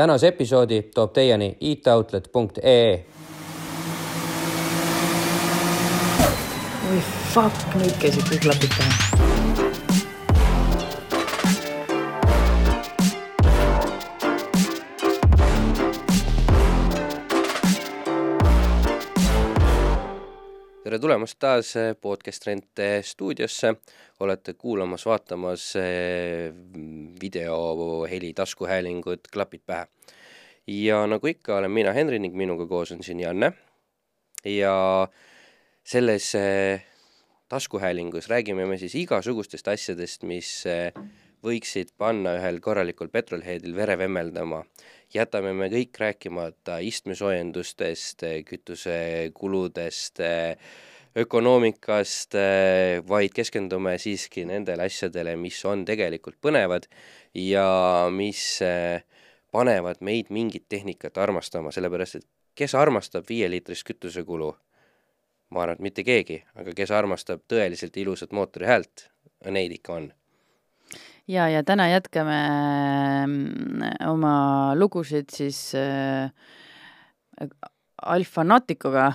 tänase episoodi toob teieni itoutlet.ee. oi fuck, nüüd käisid kõik klapid pähe. Tere tulemast taas eh, Podcast Rent stuudiosse. olete kuulamas, vaatamas eh, video heli taskuhäälingut Klapid pähe. ja nagu ikka, olen mina Henri ning minuga koos on siin Janne. ja selles eh, taskuhäälingus räägime me siis igasugustest asjadest, mis võiksid panna ühel korralikul petrolheadil vere vemmeldama. Jätame me kõik rääkimata istmesoojendustest, kütusekuludest, ökonoomikast, vaid keskendume siiski nendele asjadele, mis on tegelikult põnevad ja mis panevad meid mingit tehnikat armastama, sellepärast et kes armastab viieliitrist kütusekulu? ma arvan, et mitte keegi, aga kes armastab tõeliselt ilusat mootori häält, neid ikka on ja, ja täna jätkame mm, oma lugusid siis äh, Alfanatikuga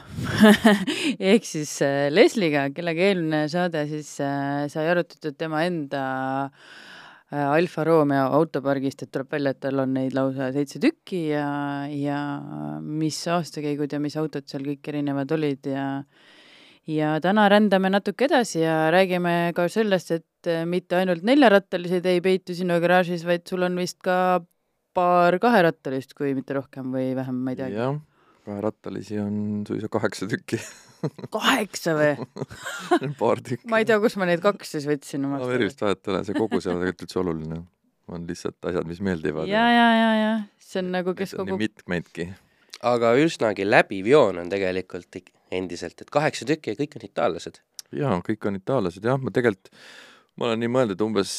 ehk siis äh, Lesliga, kellega eelmine saade siis äh, sai arutatud tema enda äh, Alfa Romeo autopargist, et tuleb välja, et tal on neid lausa seitse tükki ja, ja mis aastakäigud ja mis autod seal kõik erinevad olid ja ja täna rändame natuke edasi ja räägime ka sellest, et äh, mitte ainult neljarattalised ei peitu sinu garaažis, vaid sul on vist ka paar kaherattalist, kui mitte rohkem või vähem, ma ei teagi. jah, kaherattalisi on suisa kaheksa tükki kaheksa või? paar tükki. ma ei tea, kus ma neid kaks siis võtsin no erilist vahet ei ole, see kogus ei ole tegelikult üldse oluline. on lihtsalt asjad, mis meeldivad. ja, ja, ja, ja see on nagu, kes kogu. mitmeidki. aga üsnagi läbiv joon on tegelikult endiselt, et kaheksa tükki ja kõik on itaallased. jaa, kõik on itaallased jah, ma tegelikult, ma olen nii mõelnud, et umbes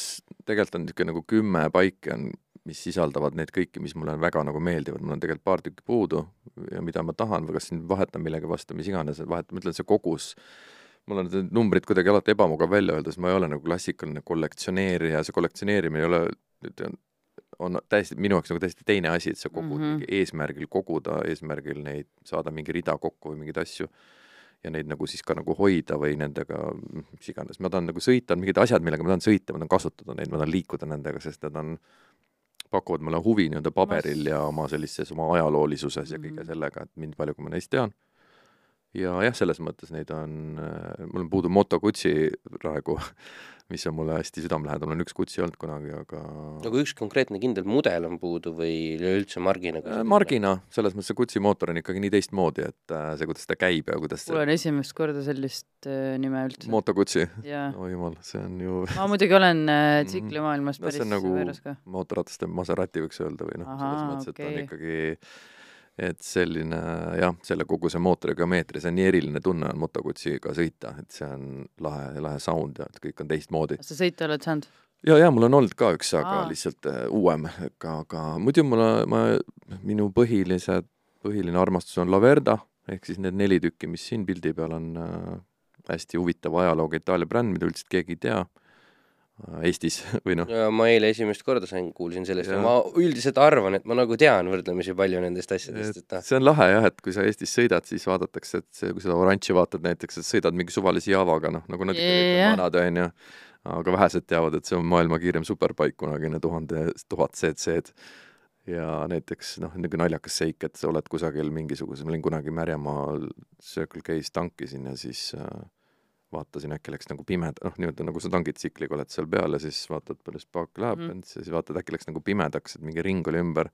tegelikult on niisugune nagu kümme paiki on, mis sisaldavad neid kõiki, mis mulle väga nagu meeldivad, mul on tegelikult paar tükki puudu ja mida ma tahan või kas siin vahetan millegi vastu, mis iganes, et vahet-, ma ütlen, see kogus, mul on need numbrid kuidagi alati ebamugav välja öelda, sest ma ei ole nagu klassikaline kollektsioneerija, see kollektsioneerimine ei ole, on täiesti, minu jaoks nagu täiesti teine asi, et sa kogud mm -hmm. mingi eesmärgil koguda, eesmärgil neid, saada mingi rida kokku või mingeid asju ja neid nagu siis ka nagu hoida või nendega, mis iganes, ma tahan nagu sõita, on mingid asjad, millega ma tahan sõita, ma tahan kasutada neid, ma tahan liikuda nendega, sest nad on, pakuvad mulle huvi nii-öelda paberil ja oma sellises oma ajaloolisuses ja kõige sellega, et mind palju, kui ma neist tean. Ja jah, selles mõttes neid on, mul on puudu Moto Guzzi praegu mis on mulle hästi südamelähedane, mul on üks Gutsi olnud kunagi, aga aga üks konkreetne kindel mudel on puudu või üleüldse margina? margina, selles mõttes see Gutsi mootor on ikkagi nii teistmoodi, et äh, see, kuidas ta käib ja kuidas mul on esimest korda sellist äh, nime üldse. Moto Gutsi? oi jumal, see on ju ma muidugi olen äh, tsiklimaailmas päris no, nagu võeras ka. mootorrataste Maserati võiks öelda või noh, selles mõttes okay., et ta on ikkagi et selline jah, selle kogu see mootori geomeetria, see on nii eriline tunne on Moto Guzziga sõita, et see on lahe, lahe sound ja et kõik on teistmoodi. kas sa sõita oled saanud? ja, ja mul on olnud ka üks, aga Aa. lihtsalt uh, uuem, aga, aga muidu mulle, ma, minu põhilised, põhiline armastus on Laverda, ehk siis need neli tükki, mis siin pildi peal on uh, hästi huvitava ajalooga Itaalia bränd, mida üldiselt keegi ei tea Eestis või noh. ma eile esimest korda sain, kuulsin sellest ja. ja ma üldiselt arvan, et ma nagu tean võrdlemisi palju nendest asjadest, et noh. see on lahe jah, et kui sa Eestis sõidad, siis vaadatakse, et see, kui seda oranži vaatad näiteks, et sõidad mingi suvalise Javaga, noh, nagu nad ikka yeah. vanad, on ju, aga vähesed teavad, et see on maailma kiirem superbaik kunagine tuhande, tuhat CC-d ja näiteks noh, niisugune naljakas seik, et sa oled kusagil mingisuguse, ma olin kunagi Märjamaal Circle K-s tankisin ja siis äh, vaatasin, äkki läks nagu pimeda, noh, nii-öelda nagu sa tangid tsikliga, oled seal peal ja siis vaatad, palju spaak läheb mm., ja siis vaatad, äkki läks nagu pimedaks, et mingi ring oli ümber.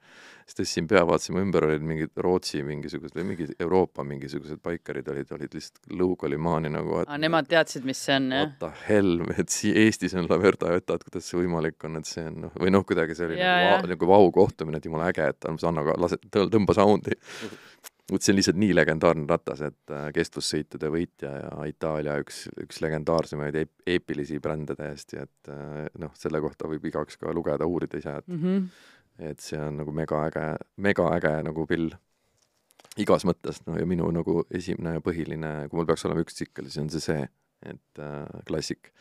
siis tõstsin pea, vaatasin, ümber olid mingid Rootsi mingisugused või mingi Euroopa mingisugused paikarid olid, olid lihtsalt, lõug oli maani nagu et, nemad teadsid, mis see on, jah? What the hell, et siin Eestis on Laverda et kuidas see võimalik on, et see on noh, või noh, kuidagi see oli ja, nagu, vau, nagu vau kohtumine, et jumala äge, et Anna lase, tõmba sound'i vot see on lihtsalt nii legendaarne ratas, et äh, kestvussõitude võitja ja Itaalia üks, üks legendaarsemaid eep, eepilisi brände täiesti, et äh, noh, selle kohta võib igaüks ka lugeda, uurida ise, et mm -hmm. et see on nagu megaäge, megaäge nagu pill igas mõttes, no ja minu nagu esimene ja põhiline, kui mul peaks olema üks tsikkel, siis on see see, et äh, klassik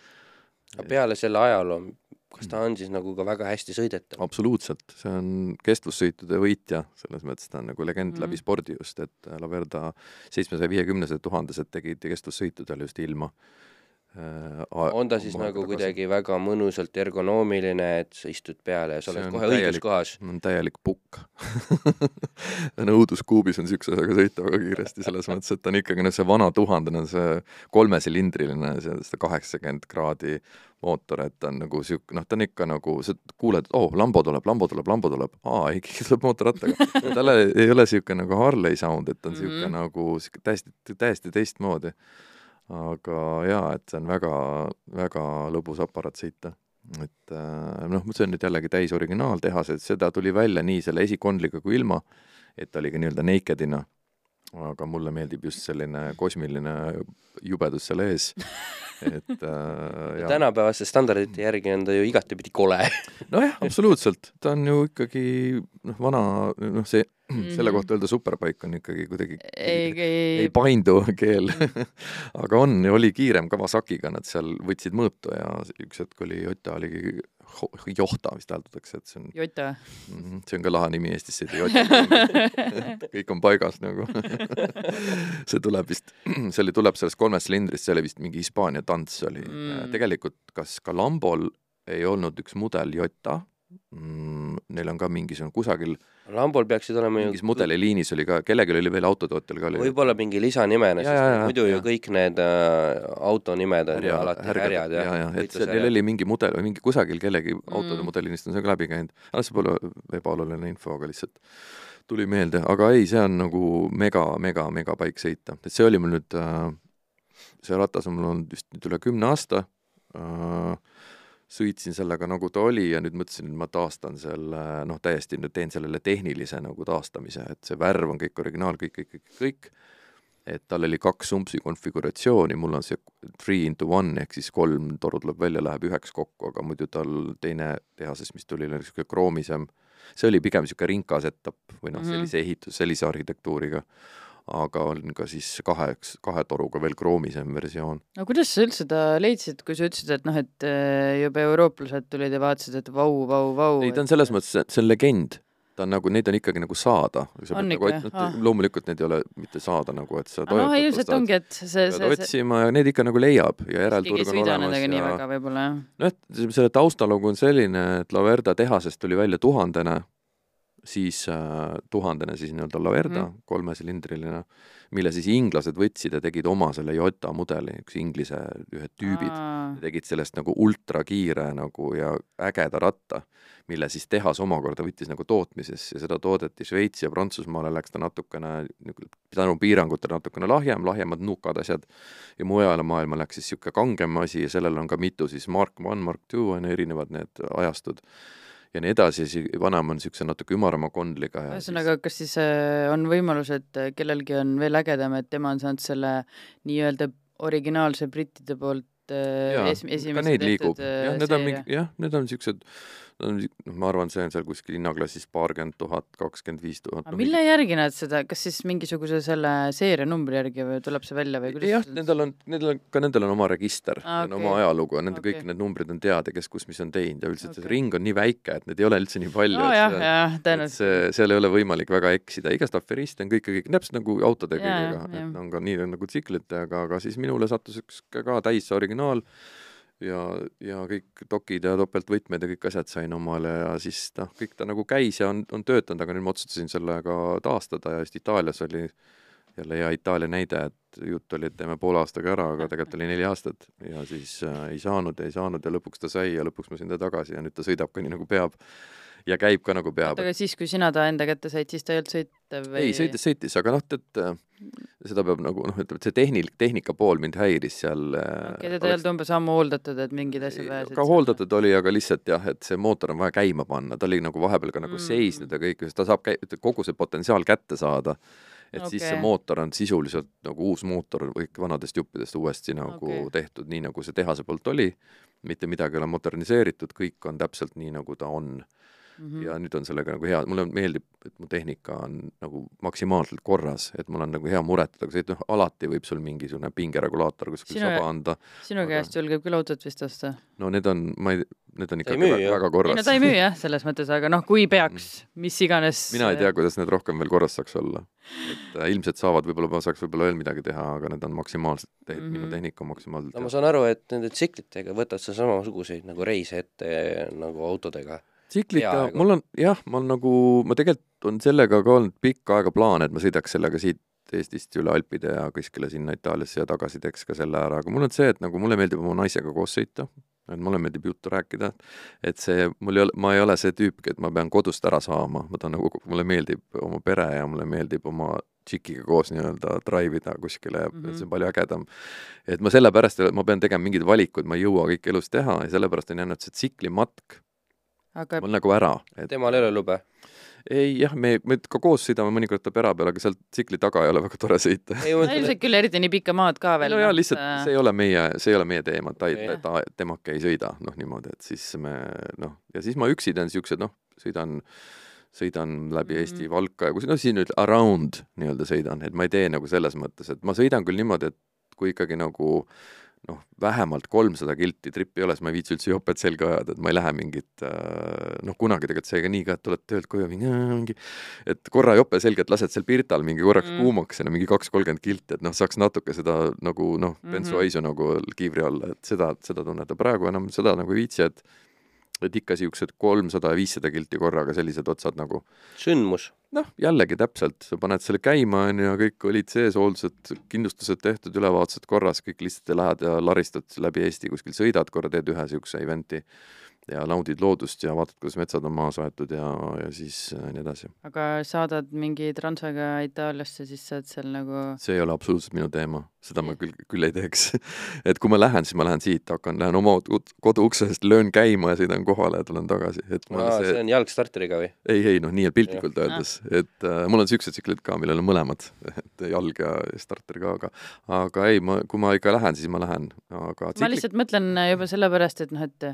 aga peale selle ajaloo, kas ta on siis nagu ka väga hästi sõidetav? absoluutselt, see on kestvussõitude võitja, selles mõttes ta on nagu legend mm -hmm. läbi spordi just, et Laverda seitsmesaja viiekümnesed tuhandesed tegid kestvussõitudel just ilma on ta siis nagu kuidagi väga mõnusalt ergonoomiline, et sa istud peale ja sa oled kohe õiges kohas? on täielik pukk õuduskuubis on niisuguse asjaga sõita väga kiiresti, selles mõttes, et ta on ikkagi noh, see vana tuhandene, see kolmesilindriline, see sada kaheksakümmend kraadi mootor, et ta on nagu sihuke, noh, ta on ikka nagu, sa kuuled, oo oh,, Lambo tuleb, Lambo tuleb, Lambo tuleb, aa, ei, keegi tuleb mootorrattaga. tal ei ole niisugune nagu Harley sound, et ta on niisugune mm. -hmm. nagu sihuke täiesti, täiesti teistmoodi. Aga jaa, et see on väga, väga lõbus aparaat sõita. Et äh, noh, see on nüüd jällegi täis originaaltehas, et seda tuli välja nii selle esikondliga kui ilma, et ta oli ka nii-öelda naked'ina. aga mulle meeldib just selline kosmiline jubedus seal ees. et äh, tänapäevaste standardite järgi on ta ju igatepidi kole. Nojah, absoluutselt, ta on ju ikkagi noh, vana, noh, see mm -hmm. selle kohta öelda superbike on ikkagi kuidagi ei, ei ei, paindu keel aga on ja oli kiirem Kawasakiga, nad seal võtsid mõõtu ja üks hetk oli Jota oligi Johta vist hääldatakse, et see on Jota. Mhm, see on ka lahe nimi Eestis, see Toyota kõik on paigas nagu see tuleb vist, see oli, tuleb sellest kolmest silindrist, see oli vist mingi Hispaania tants oli Mm. mm. tegelikult kas ka Lambol ei olnud üks mudel Jota mm, neil on ka mingisugune kusagil Lambol peaksid olema ju mingis mudeliliinis oli ka, kellelgi oli veel autotootjal ka oli võib-olla mingi lisanimena, sest muidu ju kõik need äh, autonimed on ju alati härjad ja, ja, ja, et võitlusärjad. neil oli mingi mudel või mingi kusagil kellegi autode Mm. mudelinist on see ka läbi käinud, aga see pole ebaoluline info, aga lihtsalt tuli meelde, aga ei, see on nagu mega, mega, mega paik sõita, et see oli mul nüüd äh, see ratas on mul olnud vist nüüd üle kümne aasta. Äh,, sõitsin sellega nagu ta oli ja nüüd mõtlesin, et ma taastan selle, noh, täiesti teen sellele tehnilise nagu taastamise, et see värv on kõik originaal, kõik, kõik, kõik, kõik, et tal oli kaks sumpsi konfiguratsiooni, mul on see three into one ehk siis kolm toru tuleb välja, läheb üheks kokku, aga muidu tal teine tehases, mis tuli, oli niisugune kroomisem, see oli pigem niisugune rinkas etapp või noh, Mhm. sellise ehitus, sellise arhitektuuriga aga on ka siis kaheks, kahe toruga veel kroomisem versioon. no kuidas sa üldse ta leidsid, kui sa ütlesid, et noh, et äh, juba eurooplased tulid ja vaatasid, et vau, vau, vau. ei, ta on selles mõttes, see on legend. ta on nagu, neid on ikkagi nagu saada. Nagu? Ah. loomulikult neid ei ole mitte saada nagu, et sa noh, ilmselt ongi, et see, see, see, otsima ja neid ikka nagu leiab ja järelturg on olemas ja väga võib-olla, jah. et selle taustalugu on selline, et Laverda tehasest tuli välja tuhandene, siis äh, tuhandene siis nii-öelda Laverda mm. -hmm. kolmesilindriline, mille siis inglased võtsid ja tegid oma selle Jota mudeli, üks inglise ühed tüübid ja tegid sellest nagu ultrakiire nagu ja ägeda ratta, mille siis tehas omakorda võttis nagu tootmisesse ja seda toodeti Šveitsi ja Prantsusmaale läks ta natukene, tänu piirangutele natukene lahjem, lahjemad nukad, asjad, ja mujale maailma läks siis niisugune kangem asi ja sellel on ka mitu siis Mark One, Mark Two on erinevad need ajastud ja nii edasi, siis vanem on niisuguse natuke ümarama kondliga ja ühesõnaga, kas siis äh, on võimalus, et äh, kellelgi on veel ägedam, et tema on saanud selle nii-öelda originaalse brittide poolt äh, jaa, es- esimese tehtud liigub, jah, need on mingi, jah, need on niisugused, noh, ma arvan, see on seal kuskil hinnaklassis paarkümmend tuhat, kakskümmend viis tuhat. aga mille järgi nad seda, kas siis mingisuguse selle seerianumbri järgi või tuleb see välja või kuidas jah, nendel on, nendel on, ka nendel on oma register ah, okay. oma ajalugu ja nende okay. Kõik need numbrid on teada, kes kus mis on teinud ja üldiselt okay. See ring on nii väike, et neid ei ole üldse nii palju no et jah, see- jah, et tõenäoliselt. see, seal ei ole võimalik väga eksida, igast aferiste on kõike, kõik, täpselt nagu autode kõigega, et on ka nii nagu tsiklitega, aga siis minule sattus üks ka, ka täis see originaal ja, ja kõik dokid ja topeltvõtmed ja kõik asjad sain omale ja siis noh, kõik ta nagu käis ja on, on töötanud, aga nüüd ma otsustasin selle ka taastada ja just Itaalias oli jälle hea Itaalia näide, et jutt oli, et teeme poole aastaga ära, aga tegelikult oli neli aastat ja siis äh, ei saanud ja ei saanud ja lõpuks ta sai ja lõpuks ma sain ta tagasi ja nüüd ta sõidab ka nii nagu peab. Ja käib ka nagu peab. aga siis, kui sina ta enda kätte said, siis ta ei olnud sõitev või? ei, sõitis, sõitis, aga noh, tead, seda peab nagu noh, ütleme, et see tehnil-, tehnika pool mind häiris seal äh, okei, teda ei olnud umbes ammu hooldatud, et mingid asjad vajasid ka hooldatud oli, aga lihtsalt jah, et see mootor on vaja käima panna, ta oli nagu vahepeal ka nagu Mm. seisnud ja kõik, ta saab käi-, kogu see potentsiaal kätte saada. et okay. siis see mootor on sisuliselt nagu uus mootor kõik vanadest juppidest uuesti nagu okay. tehtud, nii nagu see tehase poolt oli. mitte midagi ei ole moderniseeritud, kõik on täpselt nii, nagu ta on Mhm. ja nüüd on sellega nagu hea, mulle meeldib, et mu tehnika on nagu maksimaalselt korras, et mul on nagu hea muretada, aga see, et noh, alati võib sul mingisugune pingeregulaator kuskil Sinu- saba anda, sinu Aga- käest julgeb küll autot vist osta? no need on, ma ei, need on müü, väga, väga ei no korras. ta ei müü jah, selles mõttes, aga noh, kui peaks, mis iganes mina ei tea, kuidas need rohkem veel korras saaks olla. et äh, ilmselt saavad, võib-olla ma saaks võib-olla veel midagi teha, aga need on maksimaalselt te- mm, -hmm. minu Mhm. tehnika on maksimaalselt no ma saan aru, et nende tsiklitega võtad sa samasuguseid nagu reise ette nagu autodega. peaaegu., mul on jah, ma olen nagu, ma tegelikult on sellega ka olnud pikka aega plaan, et ma sõidaks sellega siit Eestist üle Alpide ja kuskile sinna Itaaliasse ja tagasi teeks ka selle ära, aga mul on see, et nagu mulle meeldib oma naisega koos sõita, et mulle meeldib juttu rääkida, et see, mul ei ole, ma ei ole see tüüp, et ma pean kodust ära saama, ma tahan nagu, mulle meeldib oma pere ja mulle meeldib oma tšikiga koos nii-öelda drive ida kuskile ja mm. -hmm. see on palju ägedam. et ma sellepärast, ma pean tegema mingeid valikuid, ma ei jõua kõike elus teha ja sellepärast on jäänud see tsiklimatk aga mul nagu ära, et temal ei ole lube? ei jah, me, me ka koos sõidame mõnikord ta pera peal, aga sealt tsikli taga ei ole väga tore sõita. ei no ilmselt küll eriti nii pikka maad ka veel. no jaa, lihtsalt see ei ole meie, see ei ole meie teema, ta ei ta, temake ei sõida, noh niimoodi, et siis me noh, ja siis ma üksi teen siuksed noh, sõidan sõidan läbi Mhm. Eesti Valka ja kus, no siin nüüd around nii-öelda sõidan, et ma ei tee nagu selles mõttes, et ma sõidan küll niimoodi, et kui ikkagi nagu noh, vähemalt kolmsada kilti trippi ei ole, siis ma ei viitsi üldse jopet selga ajada, et ma ei lähe mingit äh, noh, kunagi tegelikult sai ka nii ka, et tuled töölt koju mingi, et korra jope selga, et lased seal Pirtal mingi korraks Mm. mm. kuumaks mingi kaks-kolmkümmend kilti, et noh, saaks natuke seda nagu noh, Mhm. bensuaisu nagu kiivri alla, et seda, seda tunneta, praegu enam seda nagu ei viitsi, et et ikka siuksed kolmsada ja viissada kilti korraga sellised otsad nagu sündmus. noh, jällegi täpselt, sa paned selle käima, on ju, kõik olid sees, hooldused, kindlustused tehtud, ülevaatused korras, kõik lihtsalt lähed ja laristad läbi Eesti kuskil, sõidad korra, teed ühe niisuguse event'i ja naudid loodust ja vaatad, kuidas metsad on maas aetud ja, ja siis äh, nii edasi. aga saadad mingi transaga Itaaliasse, siis saad seal nagu see ei ole absoluutselt minu teema, seda ma küll, küll ei teeks. et kui ma lähen, siis ma lähen siit, hakkan, lähen oma kod- kodu uksest, löön käima ja sõidan kohale ja tulen tagasi, et mul on see on jalgstarteriga või? ei, ei noh, nii piltlikult öeldes, et äh, mul on siuksed tsiklid ka, millel on mõlemad, et jalg ja starter ka, aga aga ei, ma, kui ma ikka lähen, siis ma lähen, aga ma lihtsalt mõtlen juba sellepärast, et noh, et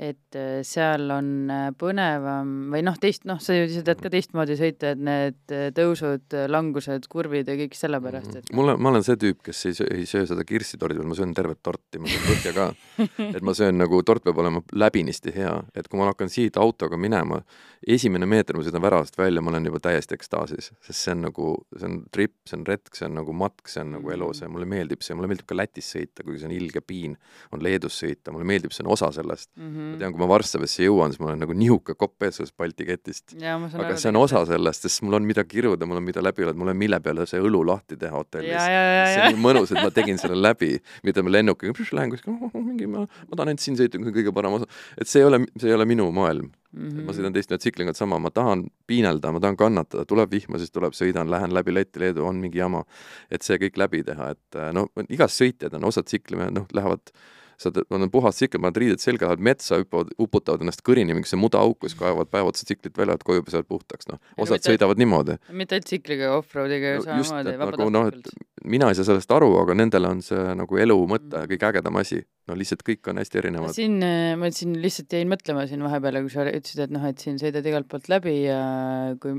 et äh, seal on äh, põnevam või noh, teist, noh, sa ju tead ka teistmoodi sõita, et need äh, tõusud, langused, kurvid ja kõik sellepärast, et mulle, ma olen see tüüp, kes ei söö, ei söö seda kirssitordi, vaid ma söön tervet torti, ma söön põhja ka. et ma söön nagu, tort peab olema läbinisti hea, et kui ma hakkan siit autoga minema, esimene meeter ma sõidan väravast välja, ma olen juba täiesti ekstaasis, sest see on nagu, see on trip, see on retk, see on nagu matk, see on nagu elu, see mulle meeldib see, mulle meeldib ka Lätis sõita, kuigi see on ilge piin, on Leedus sõita, mulle meeldib, see on osa sellest. mm ma tean, kui ma Varssavisse jõuan, siis ma olen nagu nihuke kopp ees sellest Balti ketist. aga see on osa sellest, sest mul on mida kiruda, mul on mida läbi elada, mul on mille peale see õlu lahti teha hotellis see on nii mõnus, et ma tegin selle läbi, mida ma lennukiga, lähen kuskile, mingi ma, ma tahan ainult siin sõita, see on kõige parem osa. et see ei ole, see ei ole minu maailm mm. Mhm. -hmm. ma sõidan teistmoodi tsiklingut sama, ma tahan piinelda, ma tahan kannatada, tuleb vihma, siis tuleb, sõidan, lähen läbi Läti, Leedu, on mingi jama. et see kõik läbi teha, et äh, no igas sõitjad on, osad tsiklimehed, noh, lähevad sa tead, on puhas tsikkel, paned riided selga, lähevad metsa, hüppavad, uputavad ennast kõrini mingisse mudaauku, siis kaevavad päev otsa tsiklit välja, et koju pesevad puhtaks, noh. Osad mitte- sõidavad niimoodi. mitte ainult tsikliga, off-roadiga No samamoodi, nagu noh, et vabatahtlikult. mina ei saa sellest aru, aga nendele on see nagu elu mõte ja kõige ägedam asi. no lihtsalt kõik on hästi erinevad. siin äh, ma siin lihtsalt jäin mõtlema siin vahepeal, kui sa ütlesid, et noh, et siin sõidad igalt poolt läbi ja kui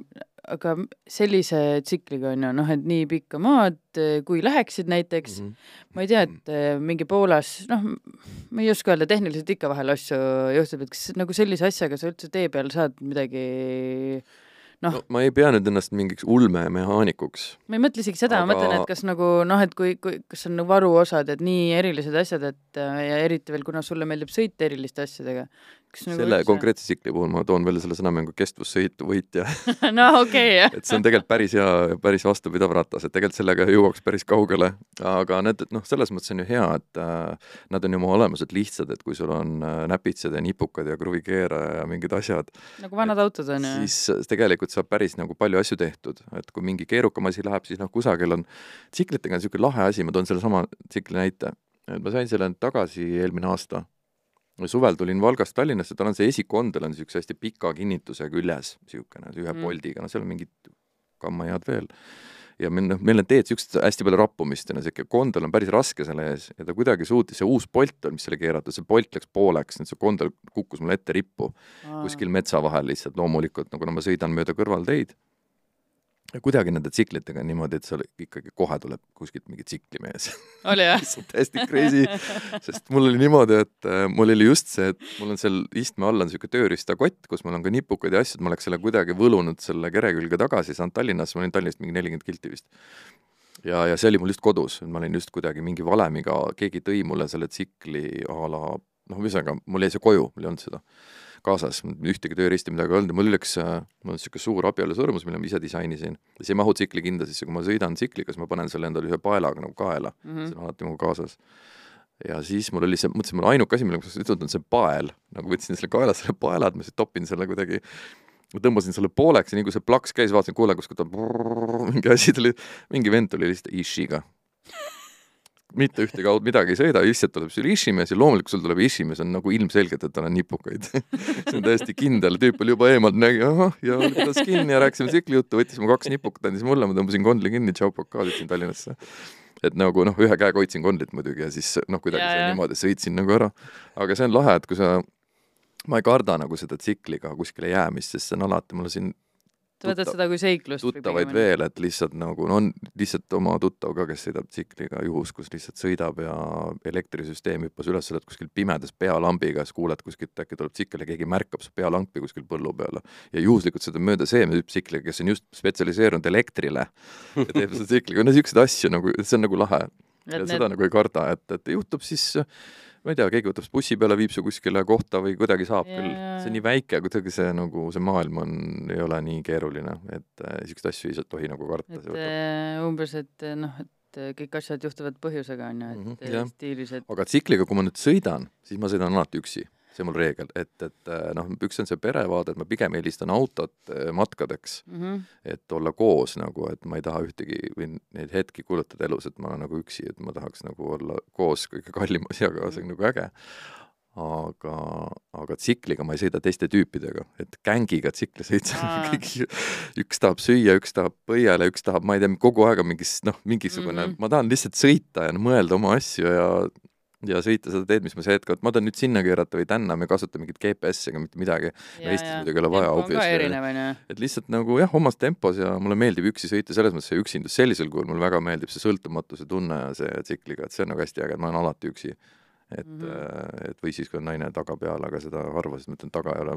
aga sellise tsikliga on ju noh, et nii pikka maad, kui läheksid näiteks mm. -hmm. ma ei tea, et eh, mingi Poolas, noh, ma ei oska öelda, tehniliselt ikka vahel asju juhtub, et kas nagu sellise asjaga sa üldse tee peal saad midagi noh. no ma ei pea nüüd ennast mingiks ulmemehaanikuks. ma ei mõtle isegi seda aga..., ma mõtlen, et kas nagu noh, et kui, kui, kas on nagu varuosad, et nii erilised asjad, et äh, ja eriti veel, kuna sulle meeldib sõita eriliste asjadega. Nagu selle konkreetse tsikli puhul ma toon veel selle sõnamängu kestvussõitu võitja, no okei okay,, et see on tegelikult päris hea päris vastupidav ratas, et tegelikult sellega jõuaks päris kaugele, aga need, noh, selles mõttes on ju hea, et äh, nad on ju oma olemuselt lihtsad, et kui sul on äh, näpitsad ja nipukad ja kruvikeeraja ja mingid asjad, nagu vanad autod on ju. siis tegelikult saab päris nagu palju asju tehtud, et kui mingi keerukam asi läheb, siis noh, kusagil on, tsiklitega on niisugune lahe asi, ma toon sellesama tsikli näite, et ma sain selle tagasi eelmine aasta. Suvel tulin Valgast Tallinnasse, tal on see esikondel on niisuguse hästi pika kinnitusega küljes, niisugune ühe Mm. poldiga, no seal on mingid kammajad veel. ja meil noh, meil on teed siuksed hästi palju rappumist ja no siuke kondel on päris raske selle ees ja ta kuidagi suutis, see uus Bolt on, mis selle keerata, see Bolt läks pooleks, nüüd see kondel kukkus mulle ette rippu kuskil metsa vahel lihtsalt loomulikult, no kuna ma sõidan mööda kõrvalteid kuidagi nende tsiklitega on niimoodi, et seal ikkagi kohe tuleb kuskilt mingi tsiklimees oli jah? täiesti crazy, sest mul oli niimoodi, et äh, mul oli just see, et mul on seal istme all on niisugune tööriistakott, kus mul on ka nipukad ja asjad, ma oleks selle kuidagi võlunud selle kere külge tagasi, saanud Tallinnasse, ma olin Tallinnast mingi nelikümmend kilti vist. ja, ja see oli mul just kodus, ma olin just kuidagi mingi valemiga, keegi tõi mulle selle tsikli a la noh, ühesõnaga mul jäi see koju, mul ei olnud seda kaasas, ühtegi tööriista midagi ei olnud ja mul üks, mul on niisugune suur abielusõrmus, mille ma ise disainisin. see ei mahu tsikli kinda sisse, kui ma sõidan tsikliga, siis ma panen selle endale ühe paelaga nagu kaela mm, -hmm. see on alati mu kaasas. ja siis mul oli see, mõtlesin, mul ainuke asi, millega ma saaks ütelda, on see pael, nagu võtsin selle kaela, selle paela, et ma siis topin selle kuidagi ma tõmbasin selle pooleks ja nii kui see plaks käis, vaatasin, kuule, kuskilt on mingi asi tuli, mingi vend tuli lihtsalt Ishiga mitte ühtegi autot, midagi ei sõida, lihtsalt tuleb sul išimees ja loomulikult sul tuleb išimees, on nagu ilmselgelt, et tal on nipukaid see on täiesti kindel, tüüp oli juba eemalt, nägi ahah ja pidas kinni ja rääkisime tsiklijuttu, võttis mu kaks nipukat, andis mulle, ma tõmbasin kondli kinni, tšau, pakaa, sõitsin Tallinnasse. et nagu noh, ühe käega hoidsin kondlit muidugi ja siis noh, kuidagi yeah, niimoodi sõitsin nagu ära. aga see on lahe, et kui sa ma ei karda nagu seda tsikliga kuskile jäämist, sest see on alati, mul siin sa võtad seda kui seiklust? tuttavaid veel, et lihtsalt nagu no on lihtsalt oma tuttav ka, kes sõidab tsikliga juhus, kus lihtsalt sõidab ja elektrisüsteem hüppas üles, sa oled kuskil pimedas pealambiga, siis kuuled kuskilt äkki tuleb tsikkel ja keegi märkab su pealampi kuskil põllu peal. ja juhuslikult sõidab mööda seemnetüüp tsikliga, kes on just spetsialiseerunud elektrile ja teeb seda tsikliga, no niisuguseid asju nagu, see on nagu lahe. ja need... seda nagu ei karda, et, et juhtub siis ma ei tea, keegi võtab bussi peale, viib su kuskile kohta või kuidagi saab yeah. küll. see on nii väike, kuidagi see nagu, see maailm on, ei ole nii keeruline, et äh, asju ei tohi nagu karta. et äh, umbes, et äh, noh, et äh, kõik asjad juhtuvad põhjusega, on ju, et mm -hmm, stiilis, et aga tsikliga, kui ma nüüd sõidan, siis ma sõidan alati üksi see on mul reegel, et, et äh, noh, üks on see perevaade, et ma pigem eelistan autot äh, matkadeks mm, -hmm. et olla koos nagu, et ma ei taha ühtegi või neid hetki kulutada elus, et ma olen nagu üksi, et ma tahaks nagu olla koos kõige kallima asjaga, see on nagu äge. aga, aga tsikliga ma ei sõida teiste tüüpidega, et gängiga tsikli sõitsa kõik, üks tahab süüa, üks tahab põiele, üks tahab, ma ei tea, kogu aeg on mingis noh, mingisugune mm, -hmm. ma tahan lihtsalt sõita ja mõelda oma asju ja ja sõita seda teed, mis ma see hetk, et ma tahan nüüd sinna keerata või tänna, me ei kasuta mingit GPS-i ega mitte midagi. Eestis muidugi ei ole vaja. et lihtsalt nagu jah, omas tempos ja mulle meeldib üksi sõita, selles mõttes see üksindus, sellisel kujul mulle väga meeldib see sõltumatuse tunne ja see tsikliga, et see on nagu hästi äge, et ma olen alati üksi. et mm, -hmm. et või siis, kui on naine taga peal, aga seda harva, sest ma ütlen, taga ei ole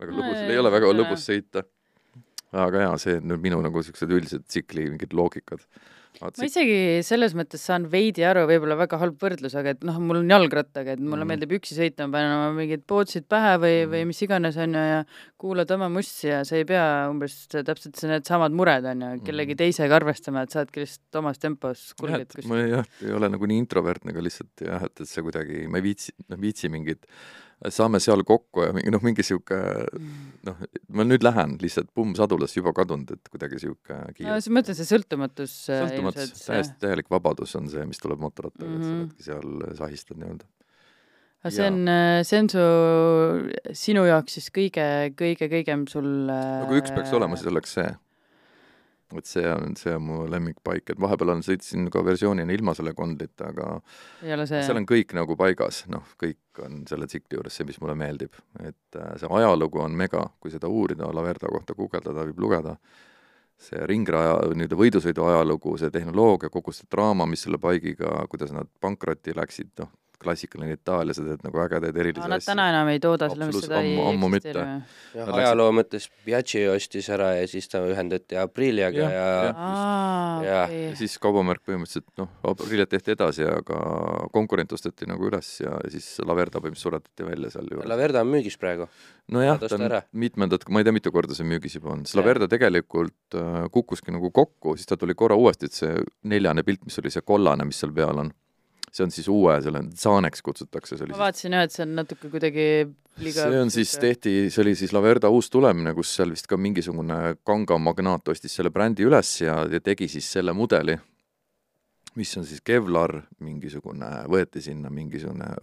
väga lõbus no,, ei ole väga lõbus sõita. Aga jaa, see on minu nagu niisugused üldised tsikli mingid loogikad ma isegi selles mõttes saan veidi aru, võib-olla väga halb võrdlus, aga et noh, mul on jalgrattaga, et mulle mm. meeldib üksi sõita, ma panen oma mingid pootsid pähe või mm., või mis iganes, on ju, ja kuulad oma mussi ja sa ei pea umbes täpselt needsamad mured, on ju, kellegi mm. teisega arvestama, et saadki lihtsalt omas tempos kulged kuskil. ma jah, ei ole nagu nii introvertne, aga lihtsalt jah, et, et see kuidagi, ma ei viitsi, noh, viitsi mingit saame seal kokku ja mingi noh, mingi sihuke noh, ma nüüd lähen lihtsalt pumm sadulas juba kadunud, et kuidagi sihuke kiire. no ma mõtlen, see sõltumatus. Äh, sõltumatus, täiesti täielik vabadus on see, mis tuleb mootorrattaga mm, -hmm. et sa mhm. oledki seal sahistad nii-öelda. aga see on, äh, see on su, sinu jaoks siis kõige, kõige, kõigem sul no kui üks peaks olema, siis oleks see et see on, see on mu lemmikpaik, et vahepeal on, sõitsin ka versioonina ilma selle kondlita, aga see... seal on kõik nagu paigas, noh, kõik on selle tsikli juures see, mis mulle meeldib. et äh, see ajalugu on mega, kui seda uurida, Laverda kohta guugeldada, võib lugeda, see ringraja, nii-öelda võidusõidu ajalugu, see tehnoloogia, kogu see draama, mis selle paigiga, kuidas nad pankrotti läksid, noh, klassikaline Itaalia, sa teed nagu ägedaid erilisi asju. Nad täna enam ei tooda, sellepärast seda ammu, ei ammu mitte. ajaloo mõttes Piaggi ostis ära ja siis ta ühendati Apriliaga ja, ja, ja, ja. Okay. ja siis kaubamärk põhimõtteliselt noh, Apriliat tehti edasi, aga konkurent osteti nagu üles ja siis Laverda põhimõtteliselt suretati välja seal juures. Laverda on müügis praegu. nojah, ta on mitmendat, ma ei tea, mitu korda see müügis juba on, sest Laverda tegelikult äh, kukkuski nagu kokku, siis ta tuli korra uuesti, et see neljane pilt, mis oli see kollane, mis seal peal on see on siis uue, selle Zaaneks kutsutakse. ma vaatasin jah, et see on natuke kuidagi liiga see on siis, tehti, see oli siis Laverda uus tulemine, kus seal vist ka mingisugune kangamagnaat ostis selle brändi üles ja, ja tegi siis selle mudeli, mis on siis Kevlar, mingisugune, võeti sinna mingisugune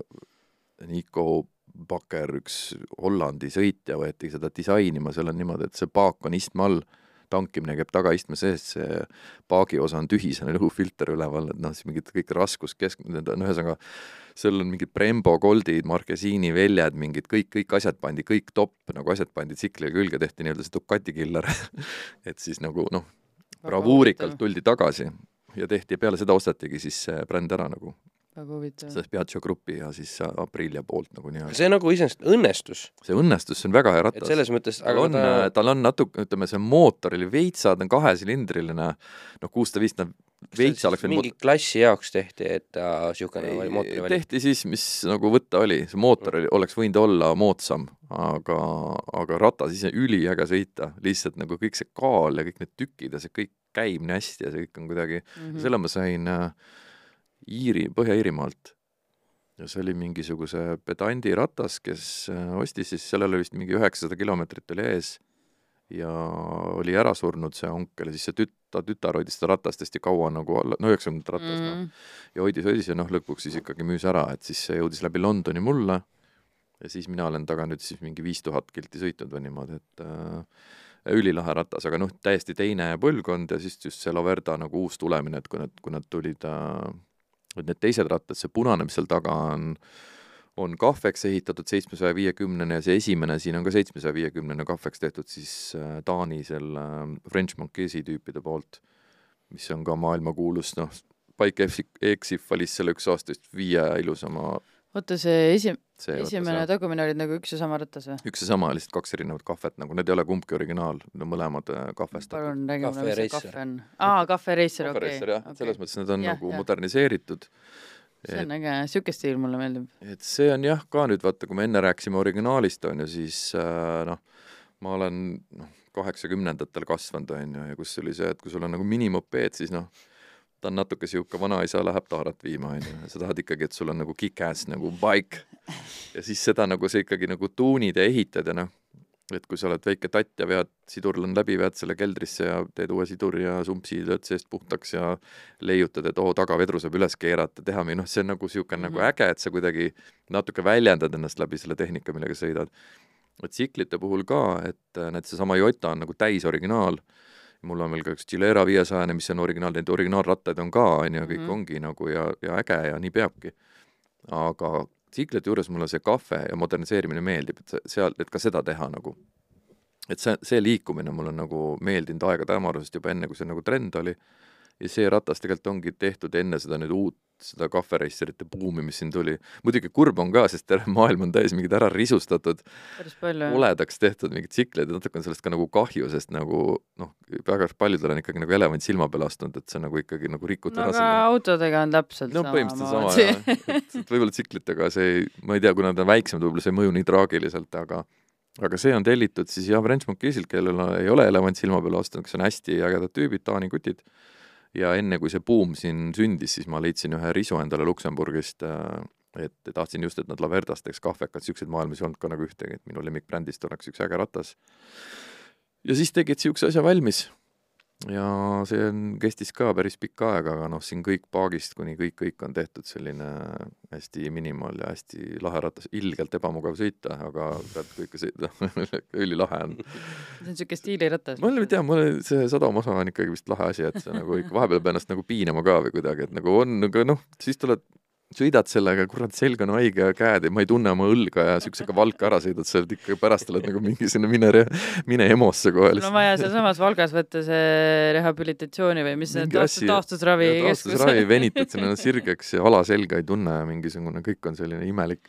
Nico Bakker, üks Hollandi sõitja, võeti seda disainima, seal on niimoodi, et see paak on istme all tankimine käib tagaistme sees, see paagiosa on tühi, seal on õhufilter üleval, et noh, siis mingid kõik raskuskesk-, need on ühesõnaga, seal on mingid Brembo, Goldid, Marquesiini väljad, mingid kõik, kõik asjad pandi, kõik top nagu asjad pandi tsiklile külge, tehti nii-öelda see Ducati killer et siis nagu noh, bravuurikalt tuldi tagasi ja tehti ja peale seda ostatigi siis see bränd ära nagu väga huvitav. sellest Piaggio Grupi ja siis Aprilia poolt nagu nii-öelda. see nagu iseenesest õnnestus. see õnnestus, see on väga hea ratas. selles mõttes, aga on ta... tal on natuke, ütleme, see mootor oli veitsa, ta on kahesilindriline, noh, kuussada viis, ta veits oleks võinud mingi klassi jaoks tehti, et ta niisugune mootori valik? tehti siis, mis nagu võtta oli, see mootor oli, oleks võinud olla moodsam, aga, aga ratas ise üliäge sõita, lihtsalt nagu kõik see kaal ja kõik need tükid ja see kõik käib nii hästi ja see kõik on kuidagi mm, -hmm. selle ma sain äh, Iiri, Põhja-Iirimaalt. ja see oli mingisuguse pedandi ratas, kes äh, ostis siis, sellel oli vist mingi üheksasada kilomeetrit oli ees ja oli ära surnud see onkel ja siis see tüt-, ta tütar hoidis seda ratast hästi kaua nagu alla, no üheksakümnendat ratast noh. mm., noh. ja hoidis, hoidis ja noh, lõpuks siis ikkagi müüs ära, et siis see jõudis läbi Londoni mulle ja siis mina olen taga nüüd siis mingi viis tuhat kilti sõitnud või niimoodi, et äh, ülilahe ratas, aga noh, täiesti teine põlvkond ja siis just see Laverda nagu uus tulemine, et kui nad, kui nad tulid äh, et need teised rattad, see punane, mis seal taga on, on kahveks ehitatud seitsmesaja viiekümnene ja see esimene siin on ka seitsmesaja viiekümnene kahveks tehtud siis äh, Taani selle äh, French Marquesi tüüpide poolt, mis on ka maailmakuulus, noh, Pike Exif valis selle üks aasta vist viie ilusama oota, see esi-, esimene tagumine olid nagu üks ja sama ratas või? üks ja sama, lihtsalt kaks erinevat kahvet, nagu need ei ole kumbki originaal, need on mõlemad äh, kahvestatud. palun räägi mulle, mis see kahve on. aa, Cafe Racer, okei. selles mõttes need on ja, nagu ja. moderniseeritud. see on äge, niisugune stiil mulle meeldib. et see on jah, ka nüüd vaata, kui me enne rääkisime originaalist, on ju, siis äh, noh, ma olen noh, kaheksakümnendatel kasvanud, on ju, ja kus oli see, et kui sul on nagu minimopeed, siis noh, ta on natuke niisugune vanaisa läheb taarat viima, on ju, sa tahad ikkagi, et sul on nagu kick-ass nagu bike. ja siis seda nagu sa ikkagi nagu tuunid ja ehitad ja noh, et kui sa oled väike tatt ja vead, sidur on läbi, vead selle keldrisse ja teed uue siduri ja sumpsi lööd seest puhtaks ja leiutad, et oo, tagavedru saab üles keerata, teha või noh, see on nagu niisugune mm -hmm. nagu mhm. äge, et sa kuidagi natuke väljendad ennast läbi selle tehnika, millega sõidad. tsiklite puhul ka, et näiteks seesama Jota on nagu täisoriginaal mul on veel ka üks Gilera viiesajane, mis on originaal, neid originaalrattaid on ka, on ju, kõik mm -hmm. ongi nagu ja, ja äge ja nii peabki. aga tsiklite juures mulle see kahve ja moderniseerimine meeldib, et seal, et ka seda teha nagu. et see, see liikumine mulle on nagu meeldinud aegade hämarusest juba enne, kui see nagu trend oli, ja see ratas tegelikult ongi tehtud enne seda nüüd uut seda kahvereisterite buumi, mis siin tuli. muidugi kurb on ka, sest terve maailm on täis mingeid ära risustatud, koledaks tehtud mingeid tsikleid ja natuke on sellest ka nagu kahju, sest nagu noh, väga paljudel on ikkagi nagu elevant silma peale astunud, et see nagu ikkagi nagu rikutud no, ära. aga autodega on täpselt no, sama. no põhimõtteliselt sama jah, et, et võib-olla tsiklitega see ei, ma ei tea, kuna nad on väiksemad, võib-olla see ei mõju nii traagiliselt, aga aga see on tellitud siis jah, French Monkeysilt, kellel ei ole elevant silma peale astunud, kes on hästi ägedad tüübid, Taani kutid ja enne, kui see buum siin sündis, siis ma leidsin ühe risu endale Luksemburgist, äh, et tahtsin just, et nad Laverdast teeks kahvekat, niisuguseid maailmas ei olnud ka nagu ühtegi, et minu lemmikbrändist oleks üks äge ratas. ja siis tegid niisuguse asja valmis ja see on, kestis ka päris pikka aega, aga noh, siin kõik paagist kuni kõik, kõik on tehtud selline hästi minimaal ja hästi lahe ratas, ilgelt ebamugav sõita, aga pead kõike sõita ülilahe on. see on niisugune stiiliratas? ma ei tea, mulle see sadamaosa on ikkagi vist lahe asi, et sa nagu ikka vahepeal pead ennast nagu piinama ka või kuidagi, et nagu on, aga noh, siis tuled sõidad sellega, kurat, selg on haige ja käed ja ma ei tunne oma õlga ja siuksega Valka ära sõidad, sa oled ikka pärast oled nagu mingi sinna mine, mine EMO-sse kohe. sul on vaja sealsamas Valgas võtta see rehabilitatsiooni või mis see taastus, taastusravi keskus. taastusravi, venitad sinna sirgeks ja alaselga ei tunne ja mingisugune, kõik on selline imelik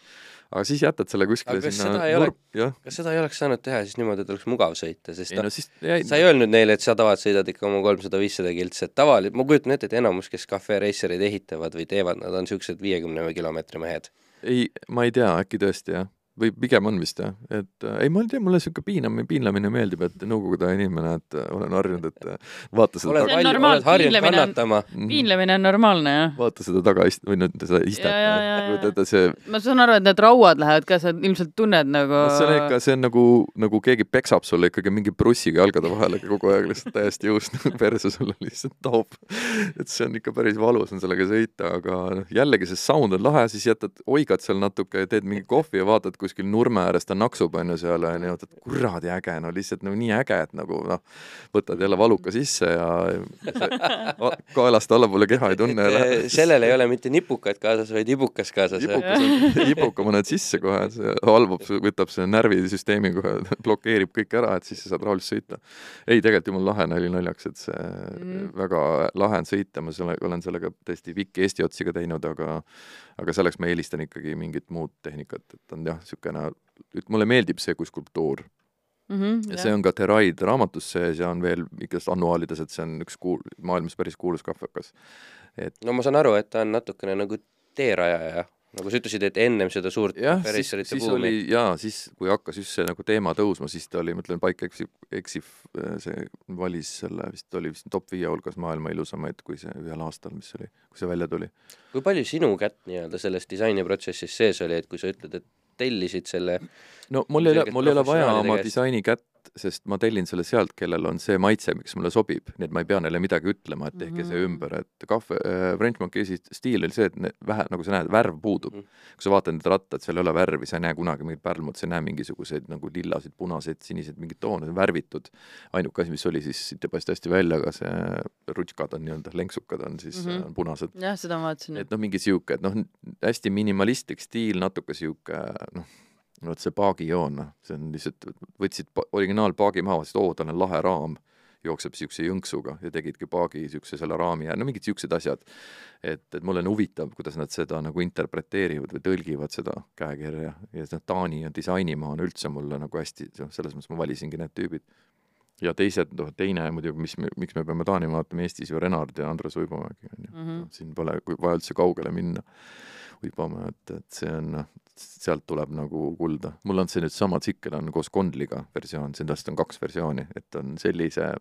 aga siis jätad selle kuskile sinna nurk, jah. kas seda ei oleks saanud teha siis niimoodi, et oleks mugav sõita, sest ei, no, siis, jäi... sa ei öelnud neile, et sa tavaliselt sõidad ikka oma kolmsada, viissada kiltsi, et tavali-, ma kujutan ette, et enamus, kes Cafe Racereid ehitavad või teevad, nad on niisugused viiekümne kilomeetri mehed. ei, ma ei tea, äkki tõesti, jah või pigem on vist jah, et äh, ei, ma ei tea, mulle niisugune piinamine, piinlamine meeldib, et nõukogude inimene, et äh, olen harjunud, et äh, vaata seda oled, valju, oled harjunud kannatama. Mhm. piinlemine on normaalne, jah. vaata seda tagaist- või nüüd seda istet, et see ma saan aru, et need rauad lähevad ka, sa ilmselt tunned nagu no see on ikka, see on nagu, nagu keegi peksab sulle ikkagi mingi prussiga jalgade vahele kogu aeg lihtsalt täiesti juust nagu perse sulle lihtsalt taob. et see on ikka päris valus on sellega sõita, aga noh, jällegi see sound on lahe, siis jätad, oigad seal natuke ja teed mingi kohvi ja vaatad, kui kuskil nurme ääres, ta naksub, on ju, seal, on ju, et kuradi äge, no lihtsalt no nii äge, et nagu noh, võtad jälle valuka sisse ja kaelast allapoole keha ei tunne. sellel ei ole mitte nipukat kaasas, vaid ibukas kaasas. ibuka paned sisse kohe, see halvab, võtab selle närvisüsteemi kohe, blokeerib kõik ära, et siis sa saad rahulikult sõita. ei, tegelikult jumala lahe nali naljaks, et see mm. väga lahe on sõita, ma selle, olen sellega tõesti pikki Eesti otsi ka teinud, aga aga selleks ma eelistan ikkagi mingit muud tehnikat, et on jah, niisugune, mulle meeldib see kui skulptuur mm. -hmm, ja jah. see on ka Teraid raamatus sees ja on veel ikka annuaalides, et see on üks kuul-, maailmas päris kuulus kahvekas. et no ma saan aru, et ta on natukene nagu teerajaja nagu sa ütlesid, et ennem seda suurt siis buumi. jaa, siis kui hakkas just see nagu teema tõusma, siis ta oli, ma ütlen, Paik eksib, eksib, see valis selle, vist oli vist top viie hulgas maailma ilusamaid, kui see ühel aastal, mis oli, kui see välja tuli. kui palju sinu kätt nii-öelda selles disainiprotsessis sees oli, et kui sa ütled, et tellisid selle no mul ei ole, mul ei ole vaja oma disaini kätt sest ma tellin selle sealt, kellel on see maitse, mis mulle sobib, nii et ma ei pea neile midagi ütlema, et tehke see mhm. ümber, et kahve äh,, French Monkeysi stiil oli see, et ne, vähe, nagu sa näed, värv puudub mm. -hmm. kui sa vaatad need rattad, seal ei ole värvi, sa ei näe kunagi mingit pärlmut, sa ei näe mingisuguseid nagu lillasid, punaseid, siniseid, mingeid toone, värvitud. ainuke asi, mis oli siis, siit ei paista hästi välja, aga see rutskad on nii-öelda, lenksukad on siis mm -hmm. punased. jah, seda ma vaatasin. et noh, mingi sihuke, et noh, hästi minimalistlik stiil, natuke sihuke noh vot see paagijoon, noh, see on lihtsalt, võtsid originaalpaagi maha, vaatasid, oo, tal on lahe raam, jookseb niisuguse jõnksuga ja tegidki paagi niisuguse selle raami ja no mingid niisugused asjad. et, et mulle on huvitav, kuidas nad seda nagu interpreteerivad või tõlgivad seda käekirja ja noh, Taani ja disainimaa on üldse mulle nagu hästi, noh, selles mõttes ma valisingi need tüübid. ja teised, noh, teine muidugi, mis me, miks me peame Taani vaatama, Eestis ju Renard ja Andres Uibomägi on ju -hmm. siin pole vaja üldse kaugele minna Uibomäe, et, et see on noh, sealt tuleb nagu kulda. mul on see nüüd sama tsikkel on koos Kondliga versioon, sellest on kaks versiooni, et on sellise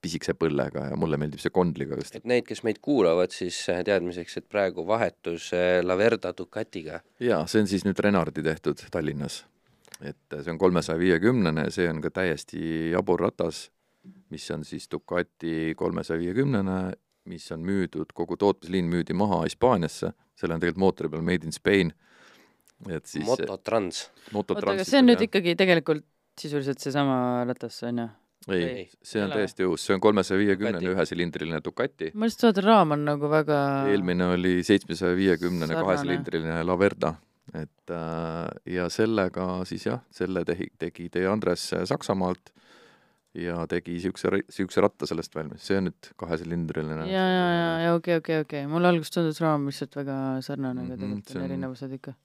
pisikese põllega ja mulle meeldib see Kondliga just. et need, kes meid kuulavad, siis äh, teadmiseks, et praegu vahetus äh, Laverda Ducatiga. jaa, see on siis nüüd Renardi tehtud Tallinnas. et äh, see on kolmesaja viiekümnene, see on ka täiesti jabur ratas, mis on siis Ducati kolmesaja viiekümnene, mis on müüdud, kogu tootmisliin müüdi maha Hispaaniasse, selle on tegelikult mootori peal Made in Spain et siis Mototrans. oota, aga see on nüüd ikkagi tegelikult sisuliselt seesama ratas, on ju? ei, see on täiesti uus, see on kolmesaja viiekümnene ühesilindriline Ducati. ma lihtsalt vaatan, raam on nagu väga eelmine oli seitsmesaja viiekümnene kahesilindriline Laverda, et äh, ja sellega siis jah, selle tegi, tegi teie Andres Saksamaalt ja tegi niisuguse, niisuguse ratta sellest valmis, see on nüüd kahesilindriline. ja, ja, ja, ja okei okay,, okei okay,, okei okay., mulle alguses tundus raam lihtsalt väga sarnane mm, -hmm, aga mhm, tegelikult on erinevused ikka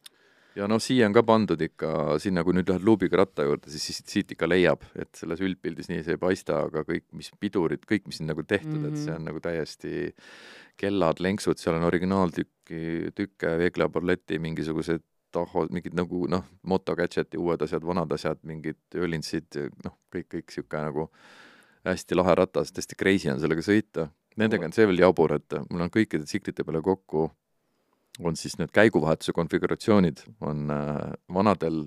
ja noh, siia on ka pandud ikka, sinna kui nüüd lähed luubiga ratta juurde, siis, siis siit ikka leiab, et selles üldpildis nii see ei paista, aga kõik, mis pidurid, kõik, mis siin nagu tehtud mm, -hmm. et see mhm. on nagu täiesti kellad, lenksud, seal on originaaltükki, tükke, Vegla Borletti mingisugused taho, mingid nagu noh, Moto Gadgeti uued asjad, vanad asjad, mingid Ölinsid, noh, kõik, kõik niisugune nagu hästi lahe ratas, tõesti crazy on sellega sõita. Nendega on see veel jabur, et mul on kõikide tsiklite peale kokku on siis need käiguvahetuse konfiguratsioonid, on äh, vanadel